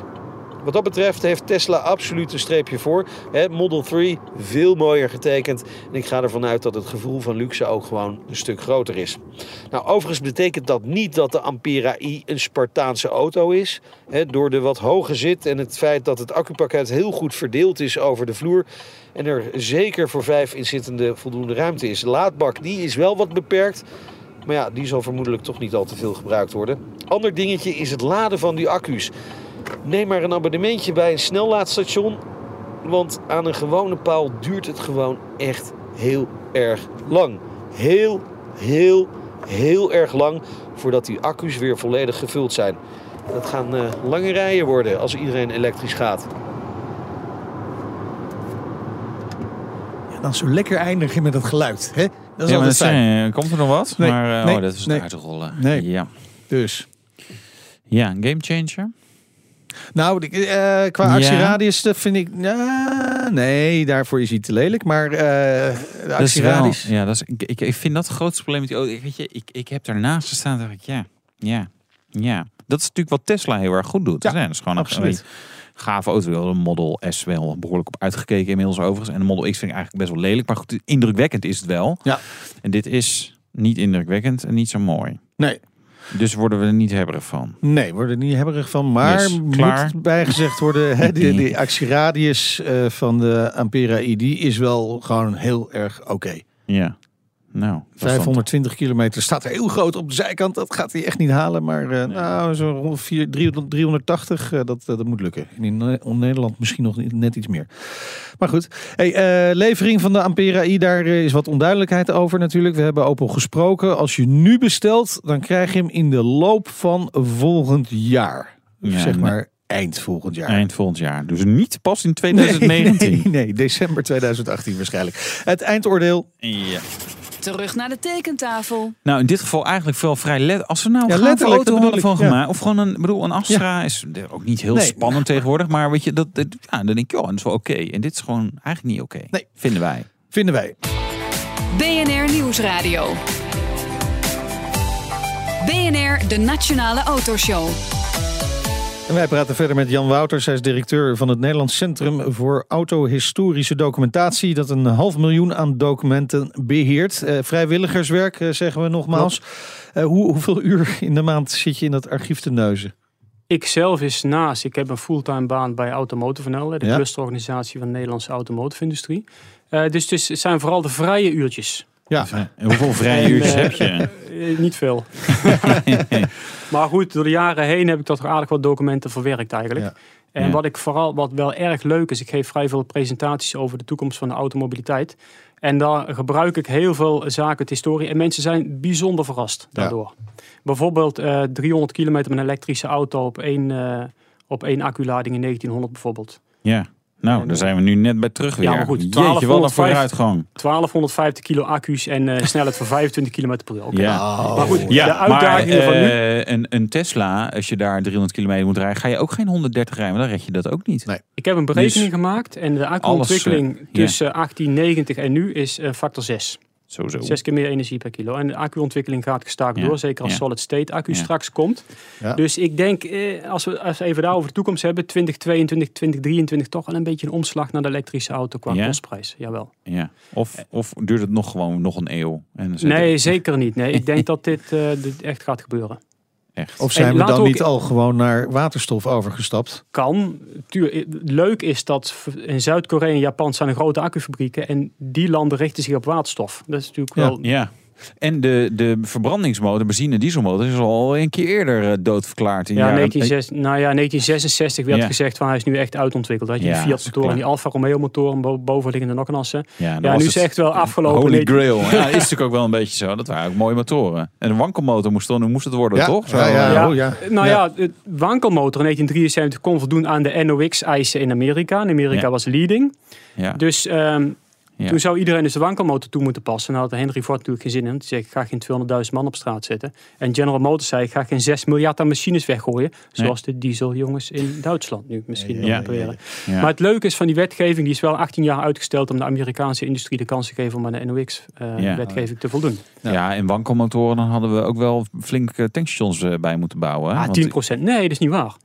Wat dat betreft heeft Tesla absoluut een streepje voor. Hè, Model 3 veel mooier getekend. En ik ga ervan uit dat het gevoel van luxe ook gewoon een stuk groter is. Nou, overigens betekent dat niet dat de Ampera i een Spartaanse auto is. Door de wat hoge zit en het feit dat het accupakket heel goed verdeeld is over de vloer. En er zeker voor vijf inzittenden voldoende ruimte is. De laadbak die is wel wat beperkt. Maar ja, die zal vermoedelijk toch niet al te veel gebruikt worden. Ander dingetje is het laden van die accu's. Neem maar een abonnementje bij een snellaadstation. Want aan een gewone paal duurt het gewoon echt heel erg lang. Heel, heel, heel erg lang voordat die accu's weer volledig gevuld zijn. Dat gaan eh, lange rijen worden als iedereen elektrisch gaat. Ja, dan zo lekker eindigen met het geluid. Hè? Dat is Ja, altijd dat fijn. zijn- komt er nog wat? Nee, maar eh, nee, oh, dat is nee. uit te rollen. Nee. Ja. Dus. ja, een gamechanger. Nou, de- eh, qua actieradius vind ik... nee, daarvoor is hij te lelijk. Maar de wel, actieradius... ja, dat is, ik, ik, ik vind dat het grootste probleem met die auto. Ik, weet je, ik, ik heb daarnaast gestaan dacht ik, ja, ja, ja. Dat is natuurlijk wat Tesla heel erg goed doet. Ja, dat is gewoon een absoluut. een gave auto. Een Model S wel behoorlijk op uitgekeken inmiddels overigens. En de Model X vind ik eigenlijk best wel lelijk. Maar goed, indrukwekkend is het wel. Ja. En dit is niet indrukwekkend en niet zo mooi. Nee, Dus worden we er niet hebberig van. nee, we worden er niet hebberig van. Maar Yes, moet bijgezegd worden... Hè, die, die actieradius eh, van de Ampera i, die is wel gewoon heel erg oké. Ja. Nou, dat is dan 520 kilometer staat er heel groot op de zijkant. Dat gaat hij echt niet halen. Maar eh, nou, zo rond 4, 300, 380, eh, dat, eh, dat moet lukken. En in Ne- in Nederland misschien nog net iets meer. Maar goed, hey, levering van de Ampera i, daar is wat onduidelijkheid over natuurlijk. We hebben Opel gesproken. Als je nu bestelt, dan krijg je hem in de loop van volgend jaar. Ja, zeg maar eind volgend jaar. Eind volgend jaar. Dus niet pas in 2019. Nee, nee, nee, december 2018 waarschijnlijk. Het eindoordeel. Ja. Terug naar de tekentafel. Nou, in dit geval eigenlijk veel vrij let. Als we nou Ja, een letterlijk, bedoel van gemaakt. Of gewoon een, bedoel, een Astra is ook niet heel Nee. spannend tegenwoordig. Maar weet je, dat, dat- ja, dan denk ik, ja, dat is wel oké. En dit is gewoon eigenlijk niet oké. Nee. Vinden wij. Vinden wij. BNR Nieuwsradio. BNR, de Nationale Autoshow. En wij praten verder met Jan Wouters. Hij is directeur van het Nederlands Centrum voor Autohistorische Documentatie. Dat een half miljoen aan documenten beheert. Eh, vrijwilligerswerk, eh, zeggen we nogmaals. Eh, hoe, hoeveel uur in de maand zit je in dat archief te neuzen? Ik zelf is naast, ik heb een fulltime baan bij Automotive NL, de Ja. clusterorganisatie van de Nederlandse automotive-industrie. Dus het is- het zijn vooral de vrije uurtjes. Ja, En hoeveel vrije uurtjes eh, heb je? Eh, niet veel. maar goed, door de jaren heen heb ik toch aardig wat documenten verwerkt eigenlijk. Ja. En Ja. wat ik vooral, wat wel erg leuk is, ik geef vrij veel presentaties over de toekomst van de automobiliteit. En daar gebruik ik heel veel zaken uit historie. En mensen zijn bijzonder verrast daardoor. Bijvoorbeeld eh 300 kilometer met een elektrische auto op één, eh, op één acculading in 1900 bijvoorbeeld. Ja. Nou, daar zijn we nu net bij terug weer. Ja, maar goed, Jeetje, wat een 1205 vooruitgang. 1250 kilo accu's en eh, snelheid van 25 km per uur. Oké. Ja. Maar goed, Ja, de uitdagingen maar, van nu... eh, een, een Tesla, als je daar 300 kilometer moet rijden, ga je ook geen 130 rijden, maar dan red je dat ook niet. Nee. Ik heb een berekening Dus gemaakt en de accuontwikkeling alles, eh, ja. tussen 1890 en nu is eh, factor 6. Sowieso. Zes keer meer energie per kilo. En de accuontwikkeling gaat gestaakt Ja, door, zeker als ja. solid state accu Ja. straks komt. Ja. Dus ik denk, eh, als, we, als we even daar over de toekomst hebben, 2022, 2023 toch wel een beetje een omslag naar de elektrische auto qua Ja? kostprijs. Jawel. Ja. Of, of duurt het nog gewoon nog een eeuw? En Nee, zeker niet. Nee, ik denk dat dit, eh, dit echt gaat gebeuren. Echt. Of zijn En we dan ook- niet al gewoon naar waterstof overgestapt? kan. Tuur, leuk is dat in Zuid-Korea en Japan zijn er grote accufabrieken. En die landen richten zich op waterstof. Dat is natuurlijk Ja. wel... Ja. En de, de verbrandingsmotor, benzine dieselmotor, is al een keer eerder eh, doodverklaard. In Ja, jaren- 1966, nou ja, 1966 werd Ja. gezegd van hij is nu echt uitontwikkeld. Dat je Ja, die Fiat is motoren, klaar. die Alfa Romeo motoren, bo- bovenliggende nokkenassen. Ja, nu is het echt wel afgelopen. Holy grail. Ja, is natuurlijk ook wel een beetje zo. Dat waren ook mooie motoren. En een wankelmotor moest, dan, moest het worden, Ja, toch? Zo, ja, ja, eh, Ja. Oh, ja. Nou Ja. de wankelmotor in 1973 kon voldoen aan de NOx-eisen in Amerika. En Amerika Ja. was leading. ja. Dus ehm, Ja. toen zou iedereen dus de wankelmotor toe moeten passen. En had Henry Ford natuurlijk geen zin in. Die zei, ik ga geen 200.000 man op straat zetten. En General Motors zei, ik ga geen 6 miljard aan machines weggooien. Zoals de dieseljongens in Duitsland nu misschien nog Ja. proberen. Ja. Maar het leuke is van die wetgeving, die is wel 18 jaar uitgesteld om de Amerikaanse industrie de kans te geven om aan de. NOx-wetgeving te voldoen. Ja. en wankelmotoren, dan hadden we ook wel flink eh, tankstations eh, bij moeten bouwen. hè? Ah, Want- 10%. Nee, dat is niet waar.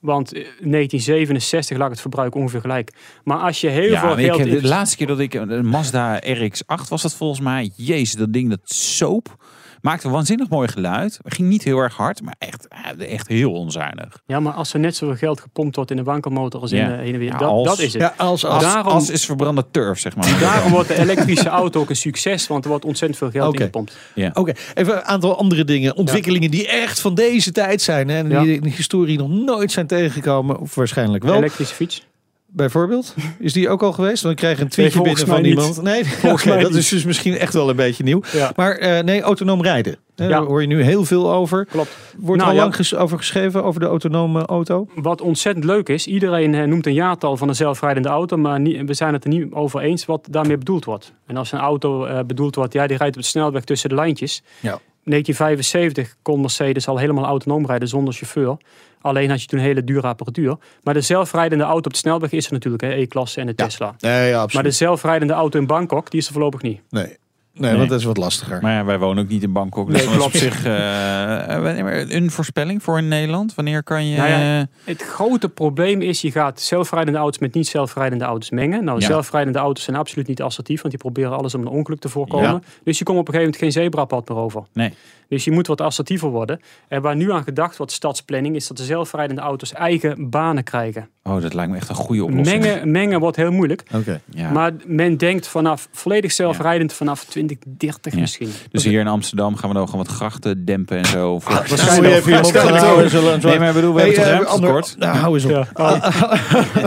Want eh, 1967 lag het verbruik ongeveer gelijk. Maar als je heel Ja, veel ik geld... heb, de laatste keer dat ik een Mazda RX-8 was dat volgens mij. Jezus, dat ding dat soap. Maakte een waanzinnig mooi geluid. Ging niet heel erg hard, maar echt, eh, echt heel onzuinig. Ja, maar als er net zoveel geld gepompt wordt in een wankelmotor als in Ja. de heen en weer. Ja, dat, als- dat is het. Ja, als, Daarom- is verbrande turf, zeg maar. Daarom wordt de elektrische auto ook een succes, want er wordt ontzettend veel geld Oké. ingepompt. Oké, even een aantal andere dingen. Ontwikkelingen die echt van deze tijd zijn. Hè, en die Ja. in de historie nog nooit zijn tegengekomen. Of waarschijnlijk wel. elektrische fiets. Bijvoorbeeld. Is die ook al geweest? Dan krijg je een tweetje binnen van iemand. Nee, dat is dus misschien echt wel een beetje nieuw. Ja. Maar eh, nee, autonoom rijden. Hè, Ja. Daar hoor je nu heel veel over. Klopt. Wordt Nou, al lang over geschreven, over de autonome auto? Wat ontzettend leuk is, iedereen eh, noemt een jaartal van een zelfrijdende auto, maar we zijn het er niet over eens wat daarmee bedoeld wordt. En als een auto eh, bedoeld wordt, ja, die rijdt op de snelweg tussen de lijntjes. Ja. 1975 kon Mercedes al helemaal autonoom rijden zonder chauffeur. Alleen had je toen hele dure apparatuur. Maar de zelfrijdende auto op de snelweg is er natuurlijk, hè, E-klasse en de Tesla. Nee, ja, Maar absoluut. de zelfrijdende auto in Bangkok, die is er voorlopig niet. Nee. Nee, Nee. want dat is wat lastiger. Maar ja, wij wonen ook niet in Bangkok. Dus Nee, dat is op klopt. zich eh, eh, een voorspelling voor in Nederland. Wanneer kan je... Nou ja, eh, Het grote probleem is, je gaat zelfrijdende auto's met niet zelfrijdende auto's mengen. Nou, Ja. zelfrijdende auto's zijn absoluut niet assertief, want die proberen alles om een ongeluk te voorkomen. Ja. Dus je komt op een gegeven moment geen zebrapad meer over. Nee. Dus je moet wat assertiever worden. En waar nu aan gedacht wordt, stadsplanning, is dat de zelfrijdende auto's eigen banen krijgen. Oh, dat lijkt me echt een goede oplossing. Mengen, mengen wordt heel moeilijk. Oké. Ja. Maar men denkt vanaf volledig zelfrijdend vanaf 20, 30 Ja. misschien. Dus hier in Amsterdam gaan we dan gewoon wat grachten dempen en zo. Voor- Dat zou je even houden. Nee, maar bedoel, we Hey, hebben toch eh, ruimte ander- tekort? Nou, hou eens op. Ja.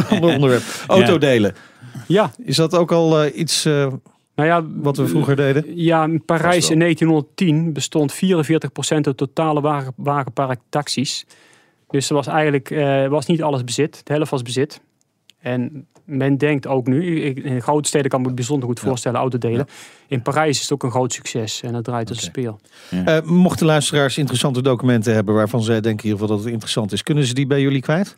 Ander onderwerp. Autodelen. Ja, Is dat ook al eh, iets eh, nou ja, wat we vroeger deden? Ja, in Parijs in 1910 bestond 44% het totale wagen, wagenpark taxis. Dus er was eigenlijk eh, was niet alles bezit. De helft was bezit. En men denkt ook nu, ik- in grote steden kan ik me het bijzonder goed voorstellen, autodelen. In Parijs is het ook een groot succes en het draait als een speel. Eh, mochten luisteraars interessante documenten hebben waarvan zij denken in ieder geval dat het interessant is, kunnen ze die bij jullie kwijt?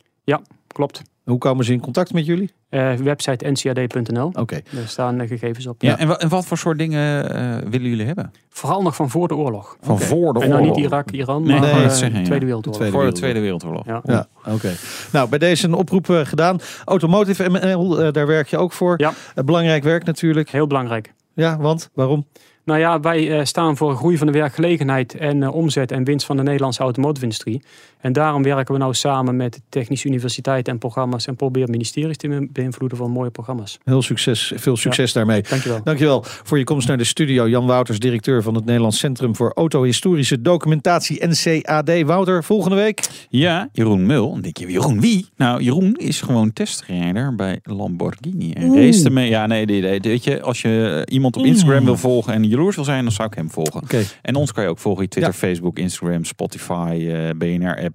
Klopt. Hoe komen ze in contact met jullie? Eh, website ncad.nl. Oké. Daar staan eh, gegevens op. Ja, en, wa- en wat voor soort dingen eh, willen jullie hebben? Vooral nog van voor de oorlog. Van voor de En nou oorlog? niet Irak, Iran, Nee, maar zeggen, ja. Tweede Wereldoorlog. Tweede Voor de. Tweede Wereldoorlog. Ja. Ja, oké. Nou, bij deze een oproep gedaan. Automotive ML, daar werk je ook voor. Ja. Belangrijk werk natuurlijk. Heel belangrijk. Ja, want? Waarom? Nou ja, wij staan voor groei van de werkgelegenheid en omzet en winst van de Nederlandse automotive-industrie. En daarom werken we nou samen met de Technische Universiteit en programma's en proberen ministeries te be- beïnvloeden van mooie programma's. Heel succes, veel succes daarmee. Dankjewel. Dankjewel voor je komst naar de studio. Jan Wouters, directeur van het Nederlands Centrum voor Autohistorische Documentatie NCAD. Wouter, volgende week. Ja, Jeroen Mul. Dan denk je, Jeroen wie? Nou, Jeroen is gewoon testrijder bij Lamborghini. En race ermee. Ja, nee, nee, nee, weet je, als je iemand op Instagram wil volgen en jaloers wil zijn, dan zou ik hem volgen. Oké, En ons kan je ook volgen. Twitter, Ja. Facebook, Instagram, Spotify, eh, BNR-app